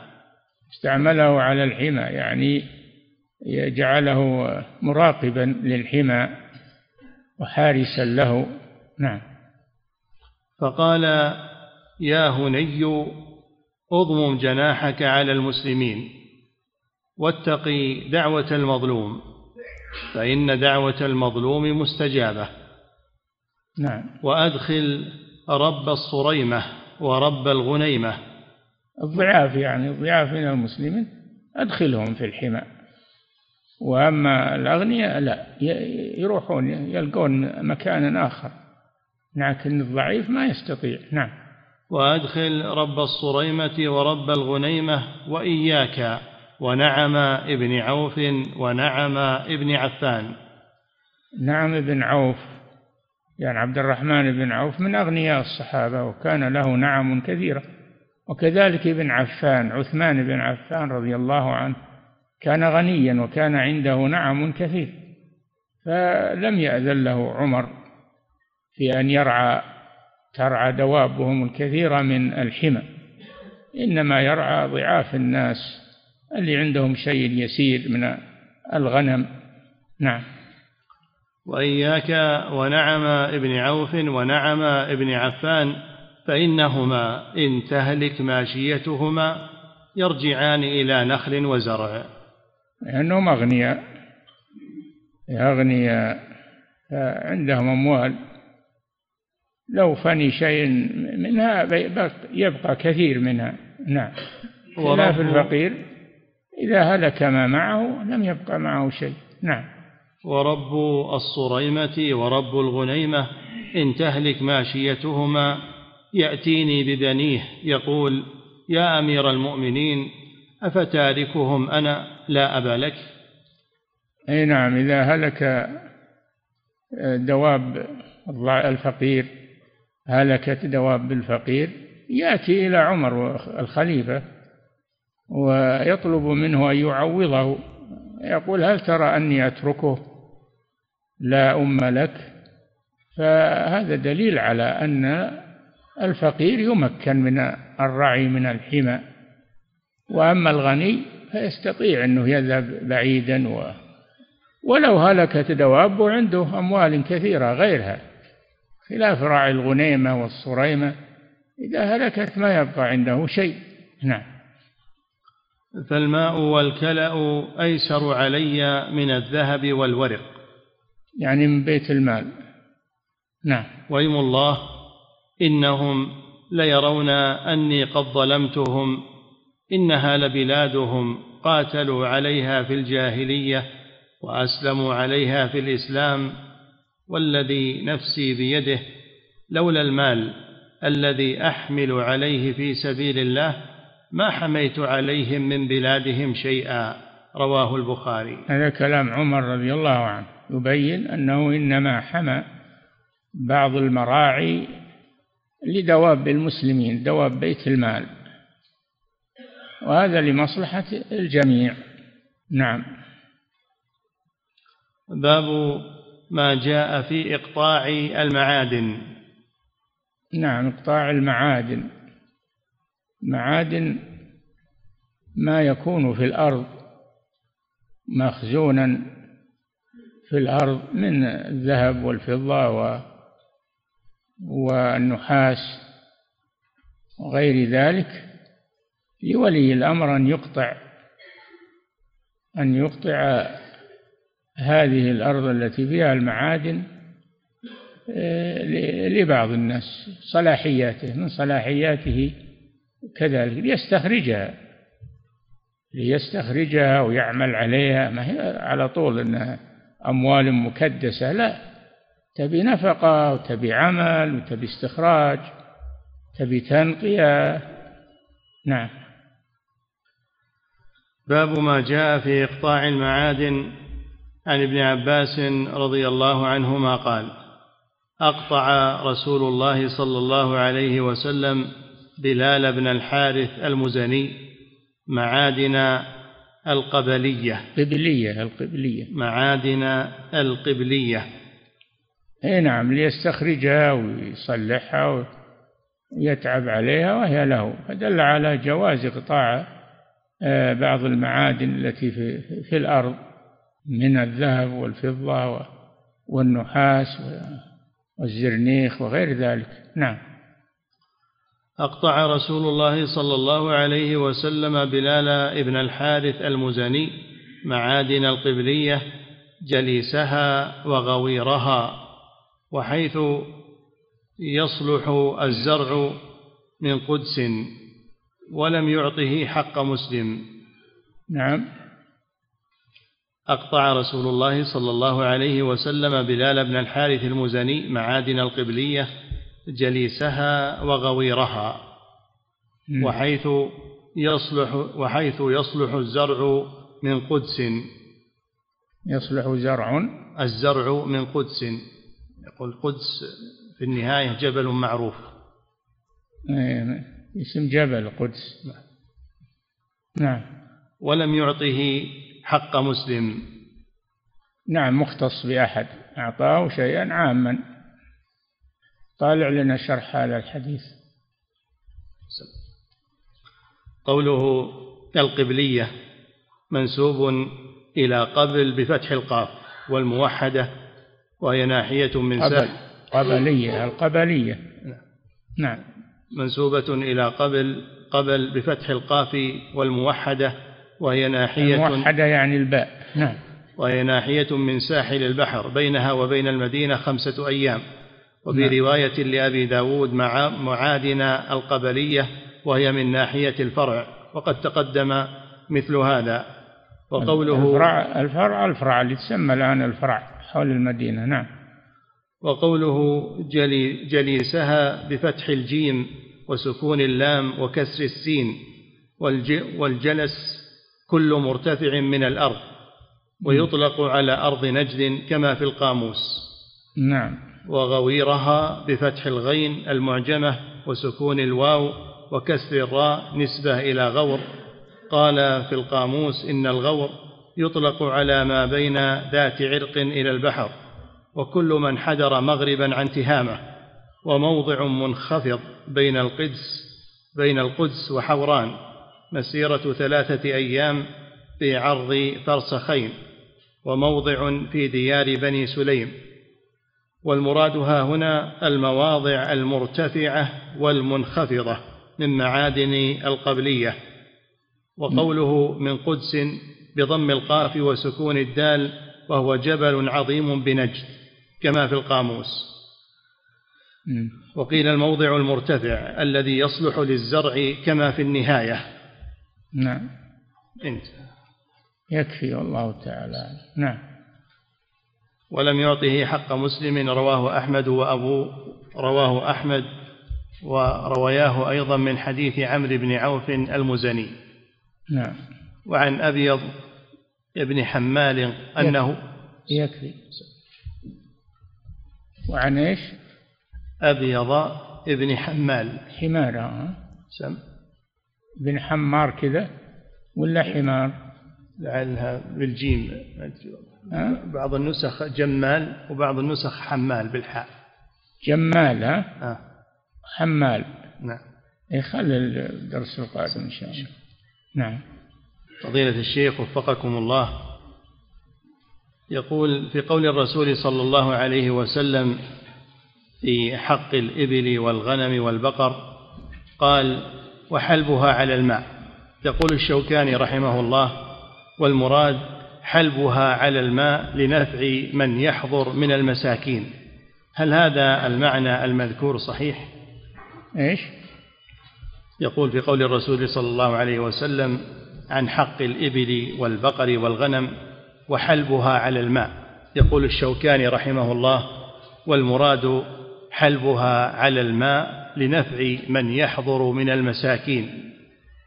استعمله على الحمى يعني جعله مراقبا للحمى وحارسا له. نعم. فقال يا هني أضمم جناحك على المسلمين واتقي دعوة المظلوم فإن دعوة المظلوم مستجابة. نعم. وأدخل رب الصريمة ورب الغنيمة. الضعاف يعني الضعاف من المسلمين أدخلهم في الحمى. وأما الأغنياء لا يروحون يلقون مكانا آخر. لكن الضعيف ما يستطيع. نعم. وأدخل رب الصريمة ورب الغنيمة وإياك ونعم ابن عوف ونعم ابن عفان. نعم ابن عوف. يعني عبد الرحمن بن عوف من أغنياء الصحابة وكان له نعم كثيرة. وكذلك ابن عفان عثمان بن عفان رضي الله عنه كان غنيا وكان عنده نعم كثير. فلم يأذن له عمر في أن يرعى ترعى دوابهم الكثيرة من الحمى إنما يرعى ضعاف الناس اللي عندهم شيء يسير من الغنم. نعم. وإياك ونعم ابن عوف ونعم ابن عفان فإنهما إن تهلك ماشيتهما يرجعان إلى نخل وزرع. لأنهم أغنياء أغنياء عندهم أموال. لو فني شيء منها يبقى كثير منها. نعم. خلاف الفقير إذا هلك ما معه لم يبقى معه شيء. نعم. ورب الصريمة ورب الغنيمة إن تهلك ماشيتهما يأتيني ببنيه يقول يا أمير المؤمنين أفتاركهم أنا لا أبا لك؟ أي نعم إذا هلك دواب الفقير هلكت دواب الفقير يأتي إلى عمر الخليفة ويطلب منه أن يعوضه. يقول هل ترى أني أتركه؟ لا أم لك فهذا دليل على أن الفقير يمكن من الرعي من الحمى. وأما الغني فيستطيع أنه يذهب بعيدا و ولو هلكت دواب عنده أموال كثيرة غيرها خلاف راعي الغنيمة والصريمة. إذا هلكت ما يبقى عنده شيء. نعم. فالماء والكلأ أيسر علي من الذهب والورق. يعني من بيت المال. نعم. ويم الله إنهم ليرون أني قد ظلمتهم إنها لبلادهم قاتلوا عليها في الجاهلية وأسلموا عليها في الإسلام. والذي نفسي بيده لولا المال الذي أحمل عليه في سبيل الله ما حميت عليهم من بلادهم شيئا. رواه البخاري. هذا كلام عمر رضي الله عنه. يبين أنه إنما حمى بعض المراعي لدواب المسلمين دواب بيت المال. وهذا لمصلحة الجميع. نعم. باب ما جاء في إقطاع المعادن. نعم إقطاع المعادن. معادن ما يكون في الأرض مخزونا في الأرض من الذهب والفضة والنحاس وغير ذلك لولي الأمر أن يقطع أن يقطع هذه الأرض التي فيها المعادن آه، لبعض الناس صلاحياته من صلاحياته كذلك ليستخرجها ليستخرجها ويعمل عليها ما هي على طول إنها أموال مكدسة لا. تبي نفقة وتبي عمل وتبي استخراج تبي تنقية. نعم. باب ما جاء في إقطاع المعادن عن ابن عباس رضي الله عنهما قال أقطع رسول الله صلى الله عليه وسلم بلال بن الحارث المزني معادن القبلية. قبليه القبلية. معادن القبلية. إي نعم ليستخرجها ويصلحها ويتعب عليها وهي له. فدل على جواز إقطاع آه، بعض المعادن التي في, في الأرض من الذهب والفضة والنحاس والزرنيخ وغير ذلك. نعم. أقطع رسول الله صلى الله عليه وسلم بلال ابن الحارث المزني معادن القبلية جليسها وغويرها وحيث يصلح الزرع من قدس ولم يعطه حق مسلم. نعم. أقطع رسول الله صلى الله عليه وسلم بلال بن الحارث المزني معادن القبلية جليسها وغويرها وحيث يصلح وحيث يصلح الزرع من قدس. يصلح زرع. الزرع من قدس. يقول قدس في النهاية جبل معروف. إيه، اسم جبل قدس. نعم. ولم يعطه حق مسلم. نعم مختص بأحد. أعطاه شيئا عاما. طالع لنا شرح هذا الحديث. قوله القبلية منسوب إلى قبل بفتح القاف والموحدة وهي ناحية من قبل قبلية القبلية. نعم. منسوبة إلى قبل قبل بفتح القاف والموحدة وهي ناحية موحدة يعني الباء. نعم. وهي ناحية من ساحل البحر بينها وبين المدينة خمسة أيام. وفي نعم. رواية لأبي داود مع معادن القبلية وهي من ناحية الفرع وقد تقدم مثل هذا. وقوله الفرع الفرع الفرع اللي تسمى الآن الفرع حول المدينة نعم. وقوله جلي جليسها بفتح الجيم وسكون اللام وكسر السين والجلس كل مرتفع من الأرض ويطلق على أرض نجد كما في القاموس. نعم. وغويرها بفتح الغين المعجمة وسكون الواو وكسر الراء نسبة إلى غور. قال في القاموس إن الغور يطلق على ما بين ذات عرق إلى البحر وكل من حدر مغربا عن تهامه وموضع منخفض بين القدس بين القدس وحوران. مسيرة ثلاثة أيام في عرض فرسخين وموضع في ديار بني سليم. والمراد ها هنا المواضع المرتفعة والمنخفضة من معادن القبلية. وقوله من قدس بضم القاف وسكون الدال وهو جبل عظيم بنجد كما في القاموس. وقيل الموضع المرتفع الذي يصلح للزرع كما في النهاية. نعم. انت يكفي والله تعالى. نعم. ولم يعطه حق مسلم رواه أحمد وأبو رواه أحمد وروياه أيضا من حديث عمرو بن عوف المزني. نعم. وعن أبيض ابن حمال أنه يكفي. وعن إيش؟ أبيض ابن حمال. حمار ها سم. بن حمار كذا ولا حمار؟ لعلها بالجيم؟ بعض النسخ جمال وبعض النسخ حمال بالحاء. جمال ها؟ آه. حمال. نعم. يخلي الدرس القادم إن شاء الله. نعم. فضيلة الشيخ وفقكم الله. يقول في قول الرسول صلى الله عليه وسلم في حق الإبل والغنم والبقر قال وحلبها على الماء. يقول الشوكاني رحمه الله والمراد حلبها على الماء لنفع من يحضر من المساكين. هل هذا المعنى المذكور صحيح؟ إيش؟ يقول في قول الرسول صلى الله عليه وسلم عن حق الإبل والبقر والغنم وحلبها على الماء. يقول الشوكاني رحمه الله والمراد حلبها على الماء لنفع من يحضر من المساكين.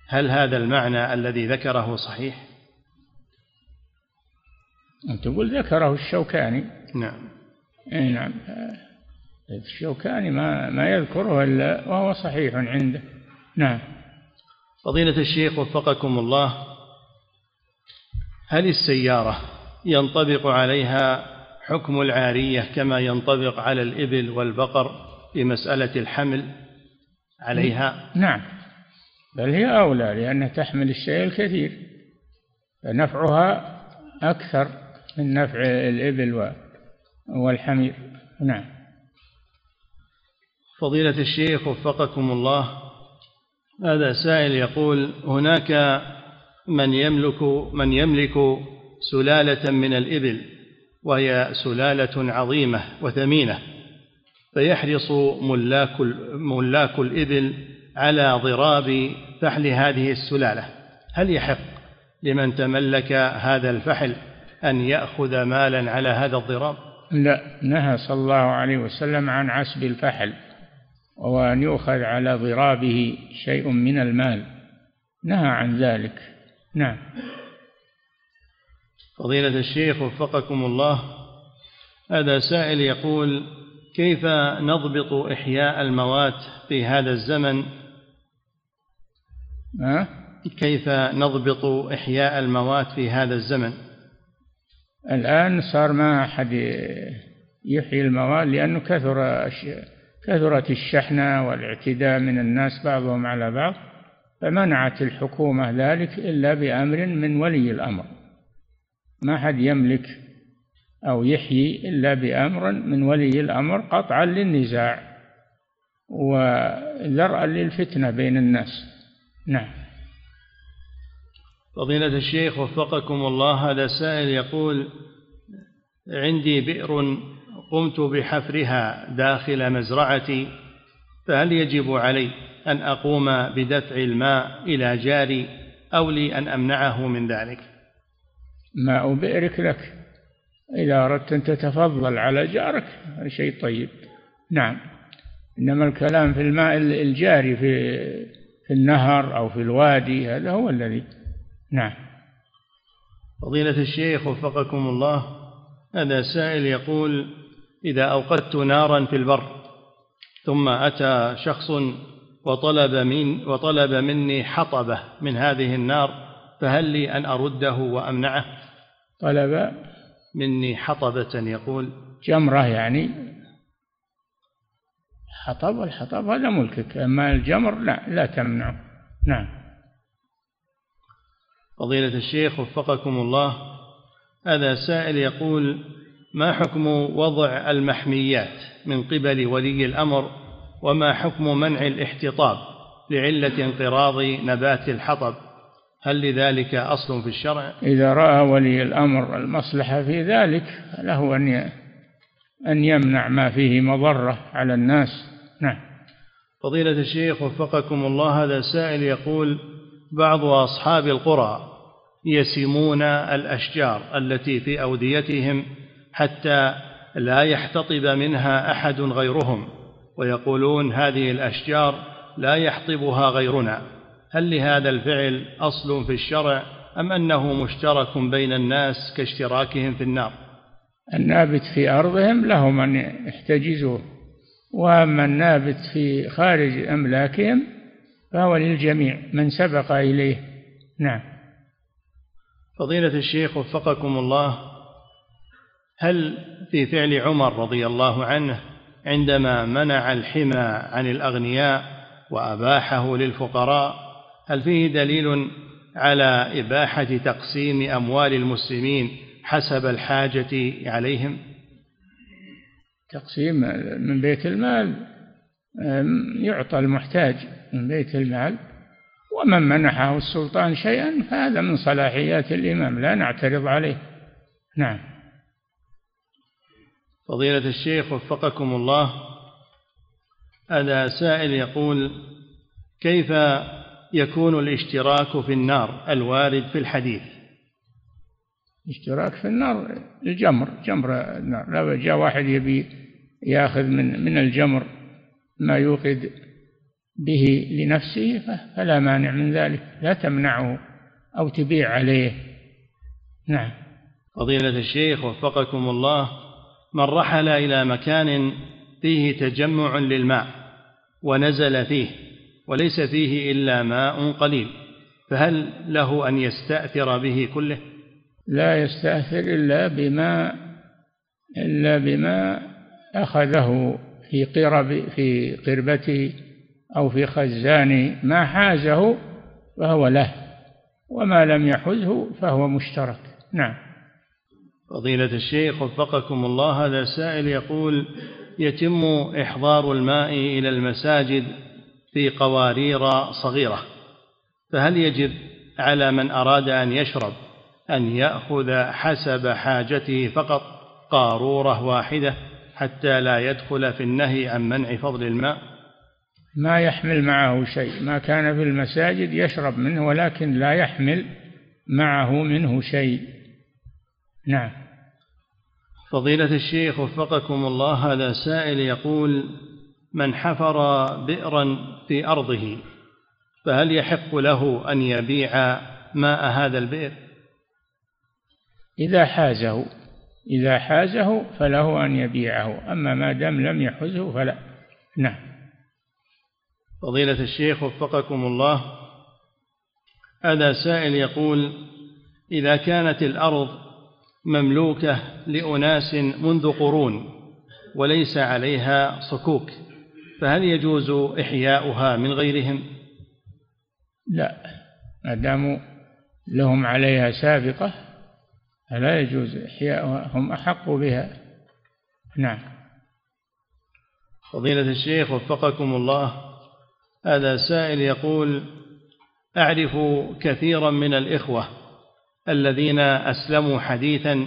هل هذا المعنى الذي ذكره صحيح؟ تقول ذكره الشوكاني. نعم. إي نعم. الشوكاني ما ما يذكره إلا وهو صحيح عنده. نعم. فضيلة الشيخ وفقكم الله هل السيارة ينطبق عليها حكم العارية كما ينطبق على الإبل والبقر في مسألة الحمل عليها؟ نعم. بل هي أولى لأنها تحمل الشيء الكثير فنفعها أكثر. من نفع الإبل والحمير. نعم. فضيلة الشيخ وفقكم الله هذا سائل يقول هناك من يملك من يملك سلالة من الإبل وهي سلالة عظيمة وثمينة فيحرص ملاك ملاك الإبل على ضراب فحل هذه السلالة. هل يحق لمن تملك هذا الفحل؟ أن يأخذ مالا على هذا الضراب؟ لا نهى صلى الله عليه وسلم عن عسب الفحل وأن يؤخذ على ضرابه شيء من المال. نهى عن ذلك. نعم. فضيلة الشيخ وفقكم الله هذا سائل يقول كيف نضبط إحياء الموات في هذا الزمن؟ أه؟ كيف نضبط إحياء الموات في هذا الزمن؟ الآن صار ما أحد يحيي الموات لأنه كثر كثرت الشحنة والاعتداء من الناس بعضهم على بعض فمنعت الحكومة ذلك إلا بأمر من ولي الأمر. ما حد يملك أو يحيي إلا بأمر من ولي الأمر قطعا للنزاع وذرأ للفتنة بين الناس. نعم. فضيلة الشيخ وفقكم الله هذا سائل يقول عندي بئر قمت بحفرها داخل مزرعتي فهل يجب علي أن أقوم بدفع الماء إلى جاري أو لي أن أمنعه من ذلك؟ ماء بئرك لك إذا أردت أن تتفضل على جارك شيء طيب. نعم إنما الكلام في الماء الجاري في في النهر أو في الوادي هذا هو الذي نعم. فضيلة الشيخ وفقكم الله هذا سائل يقول إذا أوقدت نارا في البر ثم أتى شخص وطلب من وطلب مني حطبة من هذه النار فهل لي أن أرده وأمنعه؟ طلب مني حطبة يقول جمرة يعني. حطب والحطب هذا ملكك أما الجمر لا لا تمنعه. نعم. فضيلة الشيخ وفقكم الله هذا سائل يقول ما حكم وضع المحميات من قبل ولي الأمر وما حكم منع الاحتطاب لعلة انقراض نبات الحطب؟ هل لذلك أصل في الشرع؟ إذا رأى ولي الأمر المصلحة في ذلك له أن أن يمنع ما فيه مضرة على الناس. نعم. فضيلة الشيخ وفقكم الله هذا سائل يقول بعض أصحاب القرى يسمون الأشجار التي في أوديتهم حتى لا يحتطب منها أحد غيرهم ويقولون هذه الأشجار لا يحطبها غيرنا. هل لهذا الفعل أصل في الشرع أم أنه مشترك بين الناس كاشتراكهم في النار؟ النابت في أرضهم لهم أن يحتجزوه وأما النابت في خارج أملاكهم فهو للجميع من سبق إليه. نعم. فضيلة الشيخ وفقكم الله هل في فعل عمر رضي الله عنه عندما منع الحمى عن الأغنياء وأباحه للفقراء هل فيه دليل على إباحة تقسيم أموال المسلمين حسب الحاجة عليهم؟ تقسيم من بيت المال يعطى المحتاج من بيت المال. ومن منحه السلطان شيئا فهذا من صلاحيات الإمام لا نعترض عليه. نعم. فضيلة الشيخ وفقكم الله هذا سائل يقول كيف يكون الاشتراك في النار الوارد في الحديث؟ اشتراك في النار الجمر جمر النار. لو جاء واحد يبي ياخذ من من الجمر ما يوقد به لنفسه فلا مانع من ذلك لا تمنعه أو تبيع عليه. نعم. فضيلة الشيخ وفقكم الله من رحل إلى مكان فيه تجمع للماء ونزل فيه وليس فيه إلا ماء قليل فهل له أن يستأثر به كله؟ لا يستأثر إلا بما إلا بما أخذه في قرب في قربته أو في خزانه ما حازه فهو له وما لم يحزه فهو مشترك. نعم. فضيلة الشيخ وفقكم الله هذا سائل يقول يتم إحضار الماء إلى المساجد في قوارير صغيرة فهل يجب على من أراد أن يشرب أن يأخذ حسب حاجته فقط قارورة واحدة حتى لا يدخل في النهي عن منع فضل الماء؟ ما يحمل معه شيء. ما كان في المساجد يشرب منه ولكن لا يحمل معه منه شيء. نعم. فضيلة الشيخ وفقكم الله هذا سائل يقول من حفر بئرا في أرضه فهل يحق له أن يبيع ماء هذا البئر؟ إذا حازه إذا حازه فله أن يبيعه أما ما دام لم يحزه فلا. نعم. فضيلة الشيخ وفقكم الله هذا سائل يقول إذا كانت الأرض مملوكة لأناس منذ قرون وليس عليها صكوك فهل يجوز إحياؤها من غيرهم؟ لا ما داموا لهم عليها سابقة فلا يجوز إحياؤها هم أحق بها. نعم. فضيلة الشيخ وفقكم الله هذا سائل يقول أعرف كثيرا من الإخوة الذين أسلموا حديثا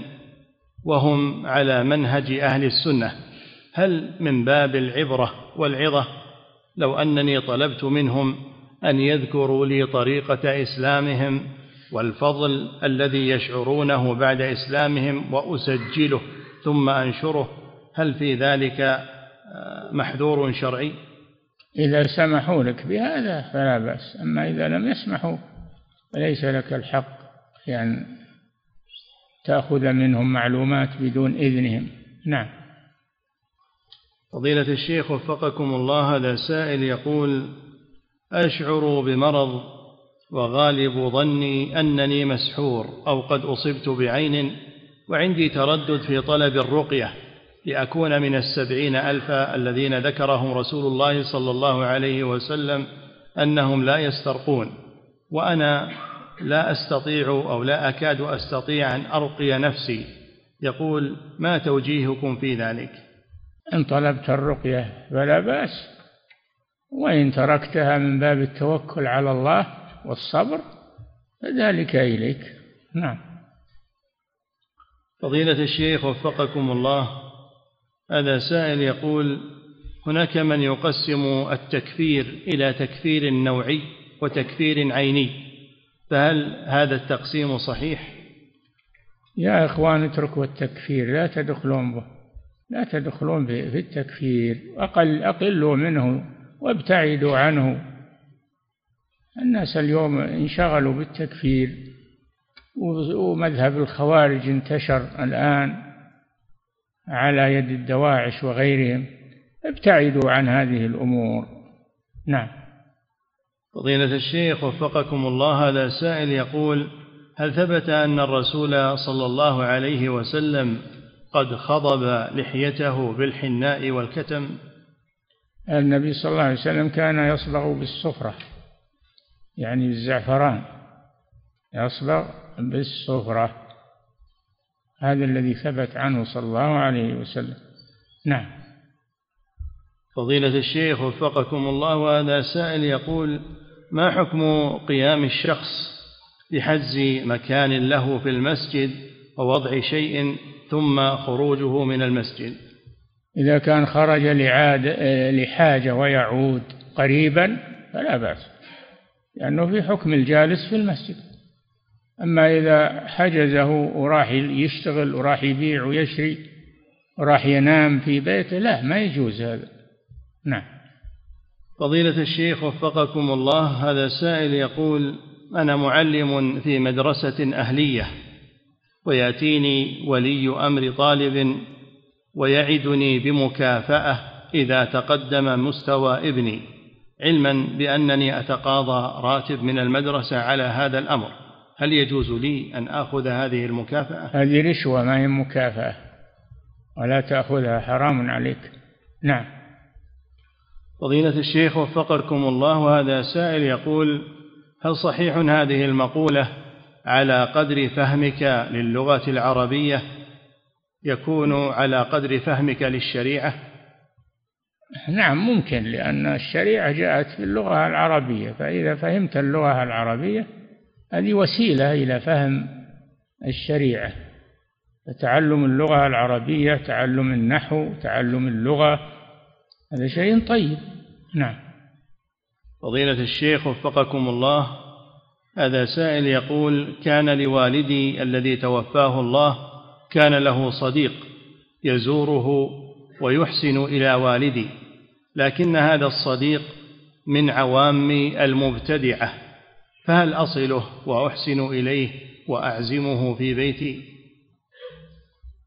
وهم على منهج أهل السنة. هل من باب العبرة والعظة؟ لو أنني طلبت منهم أن يذكروا لي طريقة إسلامهم والفضل الذي يشعرونه بعد إسلامهم وأسجله ثم أنشره هل في ذلك محذور شرعي؟ إذا سمحوا لك بهذا فلا بأس. أما إذا لم يسمحوا فليس لك الحق يعني تأخذ منهم معلومات بدون إذنهم. نعم. فضيلة الشيخ وفقكم الله هذا سائل يقول أشعر بمرض وغالب ظني أنني مسحور أو قد أصبت بعين وعندي تردد في طلب الرقية. لأكون من السبعين ألفا الذين ذكرهم رسول الله صلى الله عليه وسلم أنهم لا يسترقون وأنا لا أستطيع أو لا أكاد أستطيع أن أرقي نفسي. يقول ما توجيهكم في ذلك؟ إن طلبت الرقية فلا بأس وإن تركتها من باب التوكل على الله والصبر فذلك إليك. نعم. فضيلة الشيخ وفقكم الله هذا سائل يقول هناك من يقسم التكفير إلى تكفير نوعي وتكفير عيني فهل هذا التقسيم صحيح؟ يا إخوان اتركوا التكفير لا تدخلون به لا تدخلون في التكفير أقل أقلوا منه وابتعدوا عنه. الناس اليوم انشغلوا بالتكفير ومذهب الخوارج انتشر الآن. على يد الدواعش وغيرهم ابتعدوا عن هذه الأمور. نعم. فضيلة الشيخ وفقكم الله هذا سائل يقول هل ثبت أن الرسول صلى الله عليه وسلم قد خضب لحيته بالحناء والكتم؟ النبي صلى الله عليه وسلم كان يصبغ بالصفرة يعني بالزعفران يصبغ بالصفرة. هذا الذي ثبت عنه صلى الله عليه وسلم. نعم. فضيلة الشيخ وفقكم الله وهذا سائل يقول ما حكم قيام الشخص بحجز مكان له في المسجد ووضع شيء ثم خروجه من المسجد؟ إذا كان خرج لعاد لحاجة ويعود قريبا فلا بأس لأنه في حكم الجالس في المسجد. أما إذا حجزه وراح يشتغل وراح يبيع ويشري وراح ينام في بيته لا ما يجوز هذا. نعم. فضيلة الشيخ وفقكم الله هذا سائل يقول أنا معلم في مدرسة أهلية ويأتيني ولي أمر طالب ويعدني بمكافأة إذا تقدم مستوى ابني علما بأنني أتقاضى راتب من المدرسة على هذا الأمر. هل يجوز لي أن آخذ هذه المكافأة؟ هذه رشوة ما هي مكافأة. ولا تأخذها حرام عليك. نعم. فضيلة الشيخ وفقكم الله وهذا سائل يقول هل صحيح هذه المقولة على قدر فهمك للغة العربية يكون على قدر فهمك للشريعة نعم ممكن لأن الشريعة جاءت في اللغة العربية فإذا فهمت اللغة العربية هذه وسيلة إلى فهم الشريعة فتعلم اللغة العربية تعلم النحو تعلم اللغة. هذا شيء طيب. نعم. فضيلة الشيخ وفقكم الله هذا سائل يقول كان لوالدي الذي توفاه الله كان له صديق يزوره ويحسن إلى والدي لكن هذا الصديق من عوام المبتدعة. فهل أصله وأحسن إليه وأعزمه في بيتي؟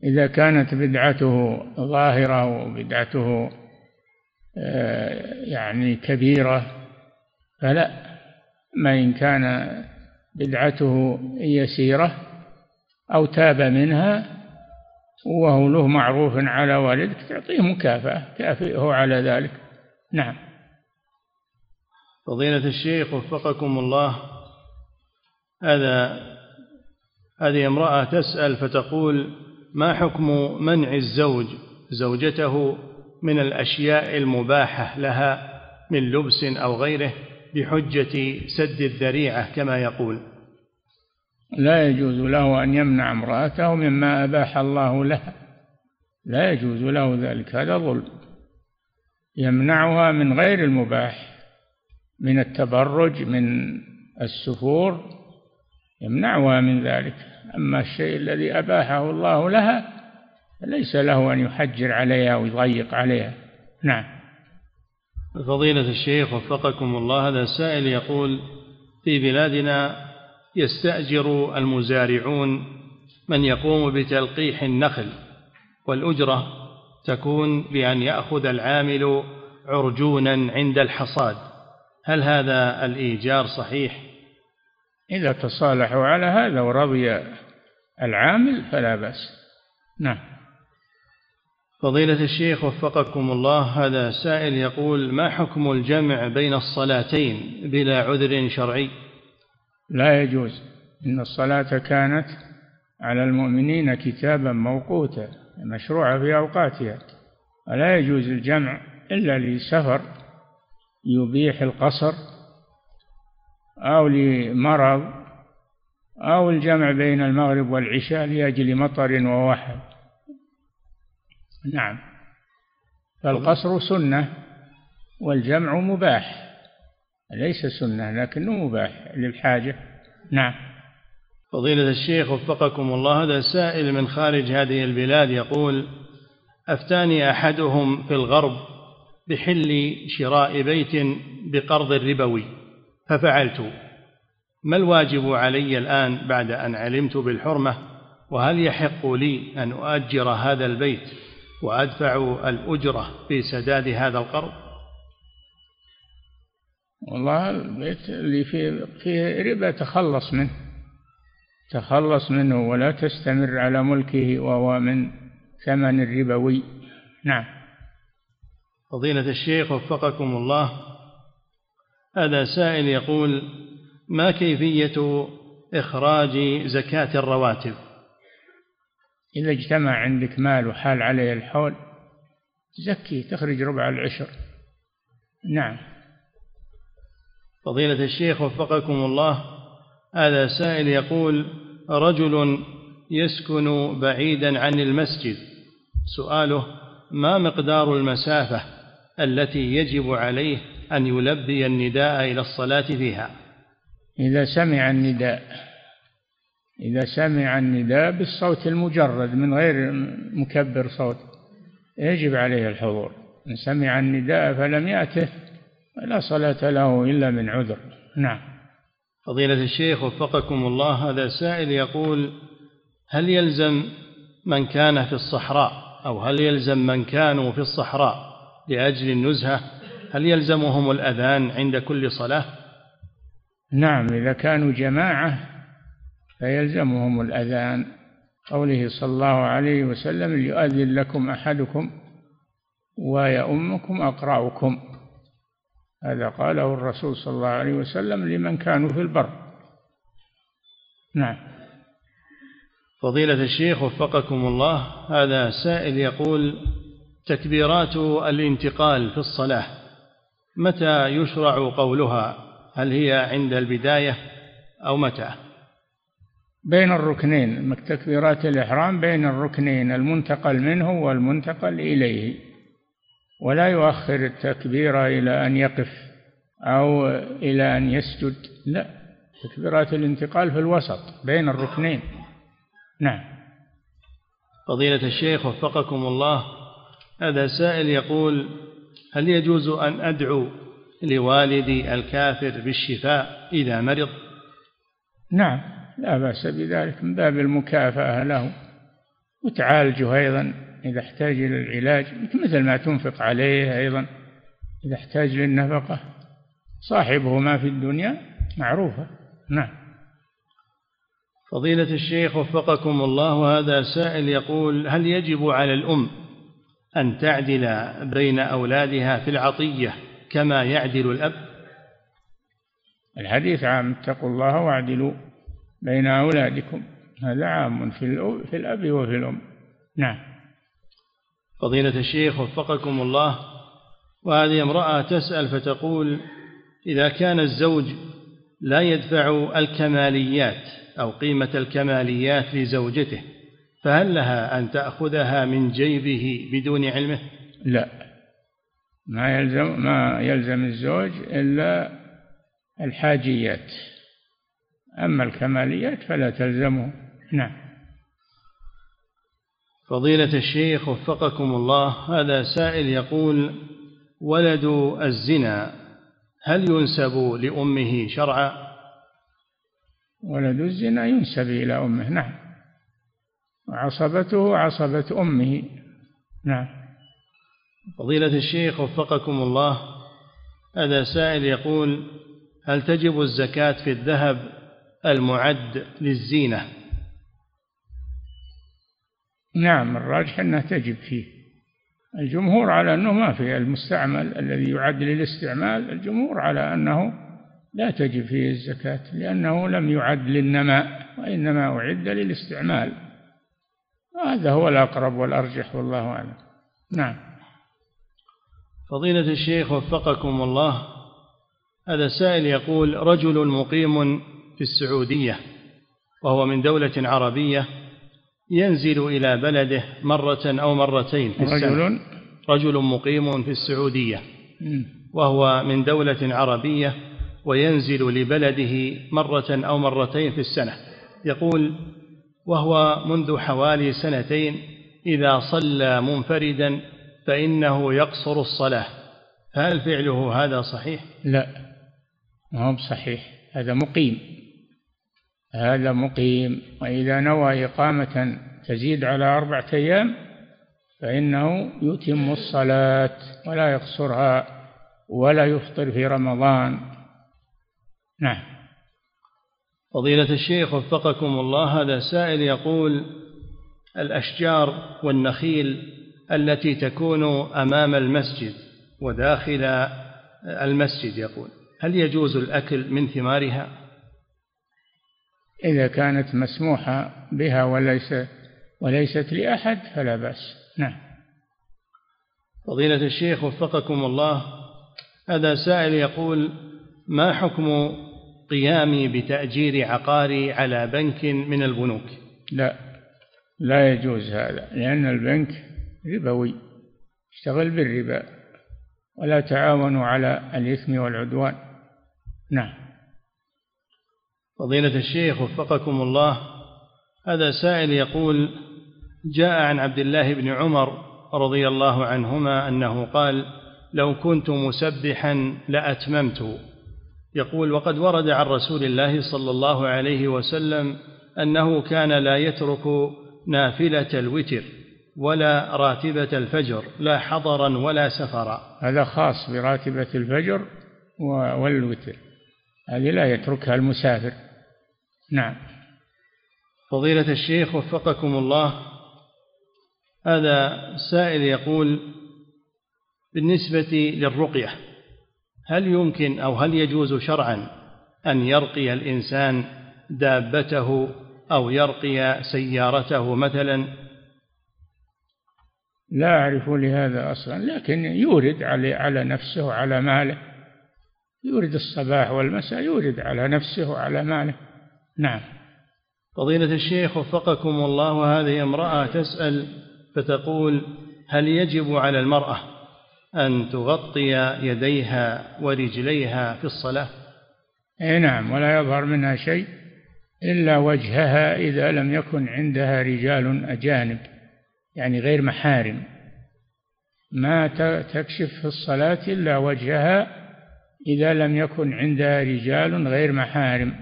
إذا كانت بدعته ظاهرة وبدعته آه، يعني كبيرة فلا. ما إن كان بدعته يسيرة أو تاب منها وهو له معروف على والدك تعطيه مكافأة كافئه على ذلك. نعم. فضيلة الشيخ وفقكم الله هذا هذه امرأة تسأل فتقول ما حكم منع الزوج زوجته من الأشياء المباحة لها من لبس أو غيره بحجة سد الذريعة كما يقول؟ لا يجوز له أن يمنع امرأته مما أباح الله لها لا يجوز له ذلك هذا ظلم. يمنعها من غير المباح. من التبرج من السفور يمنعها من ذلك. أما الشيء الذي أباحه الله لها فليس له أن يحجر عليها ويضيق عليها. نعم. فضيلة الشيخ وفقكم الله هذا سائل يقول في بلادنا يستأجر المزارعون من يقوم بتلقيح النخل والأجرة تكون بأن يأخذ العامل عرجونا عند الحصاد. هل هذا الإيجار صحيح؟ إذا تصالحوا على هذا ورضي العامل فلا بأس. نعم. فضيلة الشيخ وفقكم الله هذا سائل يقول ما حكم الجمع بين الصلاتين بلا عذر شرعي؟ لا يجوز. إن الصلاة كانت على المؤمنين كتابا موقوتا مشروعة في أوقاتها. ولا يجوز الجمع إلا لسفر. يبيح القصر أو لمرض أو الجمع بين المغرب والعشاء لأجل مطر ووحل نعم. فالقصر سنة والجمع مباح. ليس سنة لكنه مباح للحاجة. نعم. فضيلة الشيخ وفقكم الله هذا سائل من خارج هذه البلاد يقول أفتاني أحدهم في الغرب بحل شراء بيت بقرض ربوي. ففعلت. ما الواجب علي الآن بعد أن علمت بالحرمة؟ وهل يحق لي أن أؤجر هذا البيت وأدفع الأجرة في سداد هذا القرض؟ والله البيت اللي فيه, فيه ربا تخلص منه. تخلص منه ولا تستمر على ملكه وهو من ثمن الربوي. نعم. فضيلة الشيخ وفقكم الله. هذا سائل يقول ما كيفية إخراج زكاة الرواتب؟ إذا اجتمع عندك مال وحال عليه الحول تزكي تخرج ربع العشر. نعم. فضيلة الشيخ وفقكم الله هذا سائل يقول رجل يسكن بعيدا عن المسجد. سؤاله ما مقدار المسافة؟ التي يجب عليه أن يلبي النداء إلى الصلاة فيها. إذا سمع النداء إذا سمع النداء بالصوت المجرد من غير مكبر صوت يجب عليه الحضور. إن سمع النداء فلم يأته لا صلاة له إلا من عذر. نعم. فضيلة الشيخ وفقكم الله هذا سائل يقول هل يلزم من كان في الصحراء أو هل يلزم من كانوا في الصحراء؟ لأجل النزهة هل يلزمهم الأذان عند كل صلاة؟ نعم إذا كانوا جماعة فيلزمهم الأذان. قوله صلى الله عليه وسلم ليؤذن لكم أحدكم ويؤمكم أقرأكم. هذا قاله الرسول صلى الله عليه وسلم لمن كانوا في البر. نعم. فضيلة الشيخ وفقكم الله هذا سائل يقول تكبيرات الانتقال في الصلاة متى يشرع قولها؟ هل هي عند البداية أو متى؟ بين الركنين تكبيرات الإحرام بين الركنين المنتقل منه والمنتقل إليه. ولا يؤخر التكبير إلى أن يقف أو إلى أن يسجد لا. تكبيرات الانتقال في الوسط بين الركنين. نعم. فضيلة الشيخ وفقكم الله هذا سائل يقول هل يجوز أن أدعو لوالدي الكافر بالشفاء إذا مرض؟ نعم لا بأس بذلك من باب المكافأة له. وتعالجه أيضا إذا احتاج إلى العلاج مثل ما تنفق عليه أيضا إذا احتاج للنفقة. صاحبه ما في الدنيا معروفة. نعم. فضيلة الشيخ وفقكم الله هذا سائل يقول هل يجب على الأم أن تعدل بين أولادها في العطية كما يعدل الأب؟ الحديث عام اتقوا الله واعدلوا بين أولادكم. هذا عام في في الأب وفي الأم. نعم. فضيلة الشيخ وفقكم الله وهذه امرأة تسأل فتقول إذا كان الزوج لا يدفع الكماليات أو قيمة الكماليات لزوجته فهل لها أن تأخذها من جيبه بدون علمه؟ لا. ما يلزم ما يلزم الزوج إلا الحاجيات. أما الكماليات فلا تلزمه. نعم. فضيلة الشيخ وفقكم الله هذا سائل يقول ولد الزنا هل ينسب لأمه شرعا؟ ولد الزنا ينسب إلى أمه. نعم. وعصبته عصبة أمه. نعم. فضيلة الشيخ وفقكم الله هذا سائل يقول هل تجب الزكاة في الذهب المعد للزينة؟ نعم الراجح أنها تجب فيه. الجمهور على أنه ما في المستعمل الذي يعد للاستعمال الجمهور على أنه لا تجب فيه الزكاة لأنه لم يعد للنماء وإنما أعد للاستعمال. هذا هو الأقرب والأرجح والله أعلم. نعم. فضيلة الشيخ وفقكم الله هذا سائل يقول رجل مقيم في السعودية وهو من دولة عربية ينزل إلى بلده مرة أو مرتين في السنة. رجل؟ رجل مقيم في السعودية وهو من دولة عربية وينزل لبلده مرة أو مرتين في السنة. يقول وهو منذ حوالي سنتين إذا صلى منفردا فإنه يقصر الصلاة. هل فعله هذا صحيح؟ لا ما هو بصحيح هذا مقيم. هذا مقيم وإذا نوى إقامة تزيد على أربعة أيام فإنه يتم الصلاة ولا يقصرها ولا يفطر في رمضان. نعم. فضيلة الشيخ وفقكم الله هذا سائل يقول الأشجار والنخيل التي تكون أمام المسجد وداخل المسجد يقول هل يجوز الأكل من ثمارها؟ إذا كانت مسموحة بها وليس وليست لأحد فلا بأس. نعم. فضيلة الشيخ وفقكم الله هذا سائل يقول ما حكم قيامي بتأجير عقاري على بنك من البنوك. لا لا يجوز هذا لأن البنك ربوي اشتغل بالربا ولا تعاونوا على الإثم والعدوان. نعم. فضيلة الشيخ وفقكم الله هذا سائل يقول جاء عن عبد الله بن عمر رضي الله عنهما أنه قال لو كنت مسبحا لأتممت. يقول وقد ورد عن رسول الله صلى الله عليه وسلم أنه كان لا يترك نافلة الوتر ولا راتبة الفجر لا حضرا ولا سفرا. هذا خاص براتبة الفجر والوتر. هذه لا يتركها المسافر. نعم. فضيلة الشيخ وفقكم الله هذا سائل يقول بالنسبة للرقية هل يمكن أو هل يجوز شرعا أن يرقي الإنسان دابته أو يرقي سيارته مثلا؟ لا أعرف لهذا أصلا لكن يورد على على نفسه وعلى ماله. يورد الصباح والمساء يورد على نفسه وعلى ماله. نعم. فضيلة الشيخ وفقكم الله هذه امرأة تسأل فتقول هل يجب على المرأة أن تغطي يديها ورجليها في الصلاة؟ أي نعم ولا يظهر منها شيء إلا وجهها إذا لم يكن عندها رجال أجانب يعني غير محارم. ما تكشف في الصلاة إلا وجهها إذا لم يكن عندها رجال غير محارم.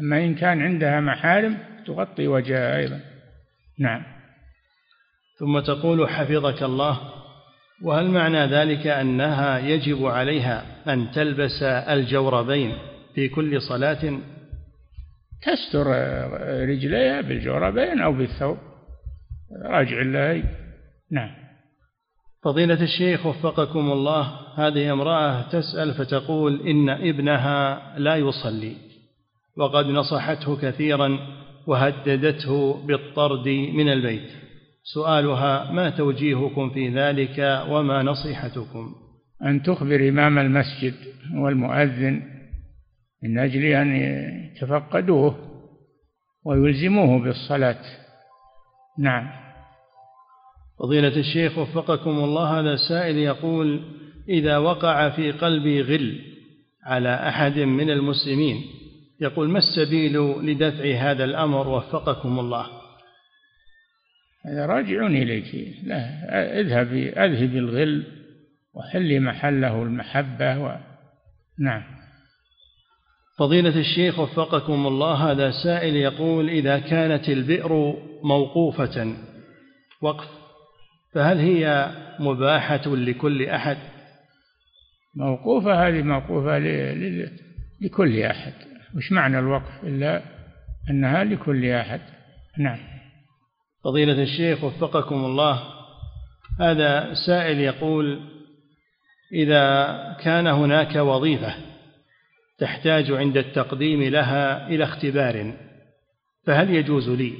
أما إن كان عندها محارم تغطي وجهها أيضا. نعم. ثم تقول حفظك الله وهل معنى ذلك أنها يجب عليها أن تلبس الجوربين في كل صلاة؟ تستر رجليها بالجوربين أو بالثوب. راجع الله نعم. فضيلة الشيخ وفقكم الله هذه امرأة تسأل فتقول إن ابنها لا يصلي وقد نصحته كثيرا وهددته بالطرد من البيت. سؤالها ما توجيهكم في ذلك وما نصيحتكم؟ أن تخبر إمام المسجد والمؤذن من أجل أن يتفقدوه ويلزموه بالصلاة. نعم. فضيلة الشيخ وفقكم الله هذا سائل يقول إذا وقع في قلبي غل على أحد من المسلمين يقول ما السبيل لدفع هذا الأمر؟ وفقكم الله. هذا راجع إليك. لا اذهب اذهب الغل وحل محله المحبة و... نعم. فضيلة الشيخ وفقكم الله هذا سائل يقول إذا كانت البئر موقوفة وقف فهل هي مباحة لكل أحد؟ موقوفة هذه موقوفة لكل أحد. وش معنى الوقف؟ إلا أنها لكل أحد. نعم. فضيلة الشيخ وفقكم الله. هذا سائل يقول إذا كان هناك وظيفة تحتاج عند التقديم لها إلى اختبار فهل يجوز لي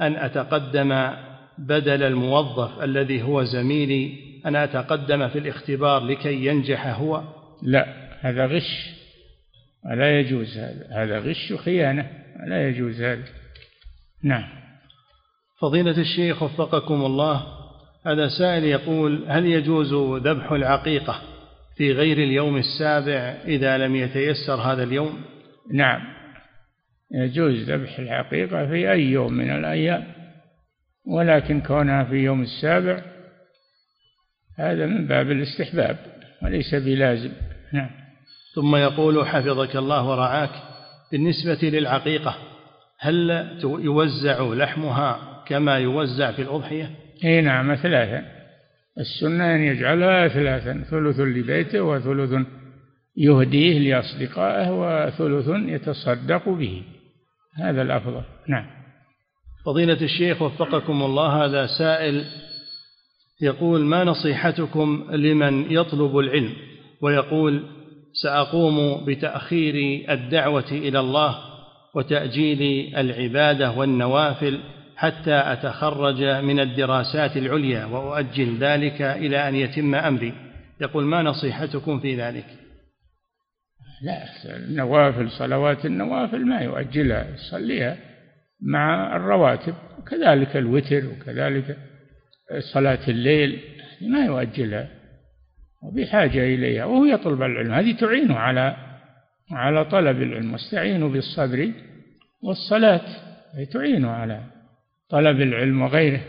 أن أتقدم بدل الموظف الذي هو زميلي أن أتقدم في الاختبار لكي ينجح هو؟ لا هذا غش. لا يجوز هذا. هذا غش وخيانة. لا يجوز هذا. نعم. فضيلة الشيخ وفقكم الله هذا سائل يقول هل يجوز ذبح العقيقة في غير اليوم السابع إذا لم يتيسر هذا اليوم؟ نعم. يجوز ذبح العقيقة في أي يوم من الأيام ولكن كونها في يوم السابع هذا من باب الاستحباب وليس بلازم. نعم. ثم يقول حفظك الله ورعاك بالنسبة للعقيقة هل يوزع لحمها كما يوزع في الأضحية؟ إي نعم ثلاثا. السنة أن يجعلها ثلاثا ثلث لبيته وثلث يهديه لأصدقائه وثلث يتصدق به. هذا الأفضل. نعم. فضيلة الشيخ وفقكم الله هذا سائل يقول ما نصيحتكم لمن يطلب العلم ويقول سأقوم بتأخير الدعوة إلى الله وتأجيل العبادة والنوافل حتى أتخرج من الدراسات العليا وأؤجل ذلك إلى أن يتم أمري. يقول ما نصيحتكم في ذلك؟ لا النوافل صلوات النوافل ما يؤجلها يصليها مع الرواتب كذلك الوتر وكذلك صلاة الليل ما يؤجلها وبحاجة إليها. وهو يطلب العلم هذه تعينه على على طلب العلم واستعينوا بالصبر والصلاة تعينه على طلب العلم وغيره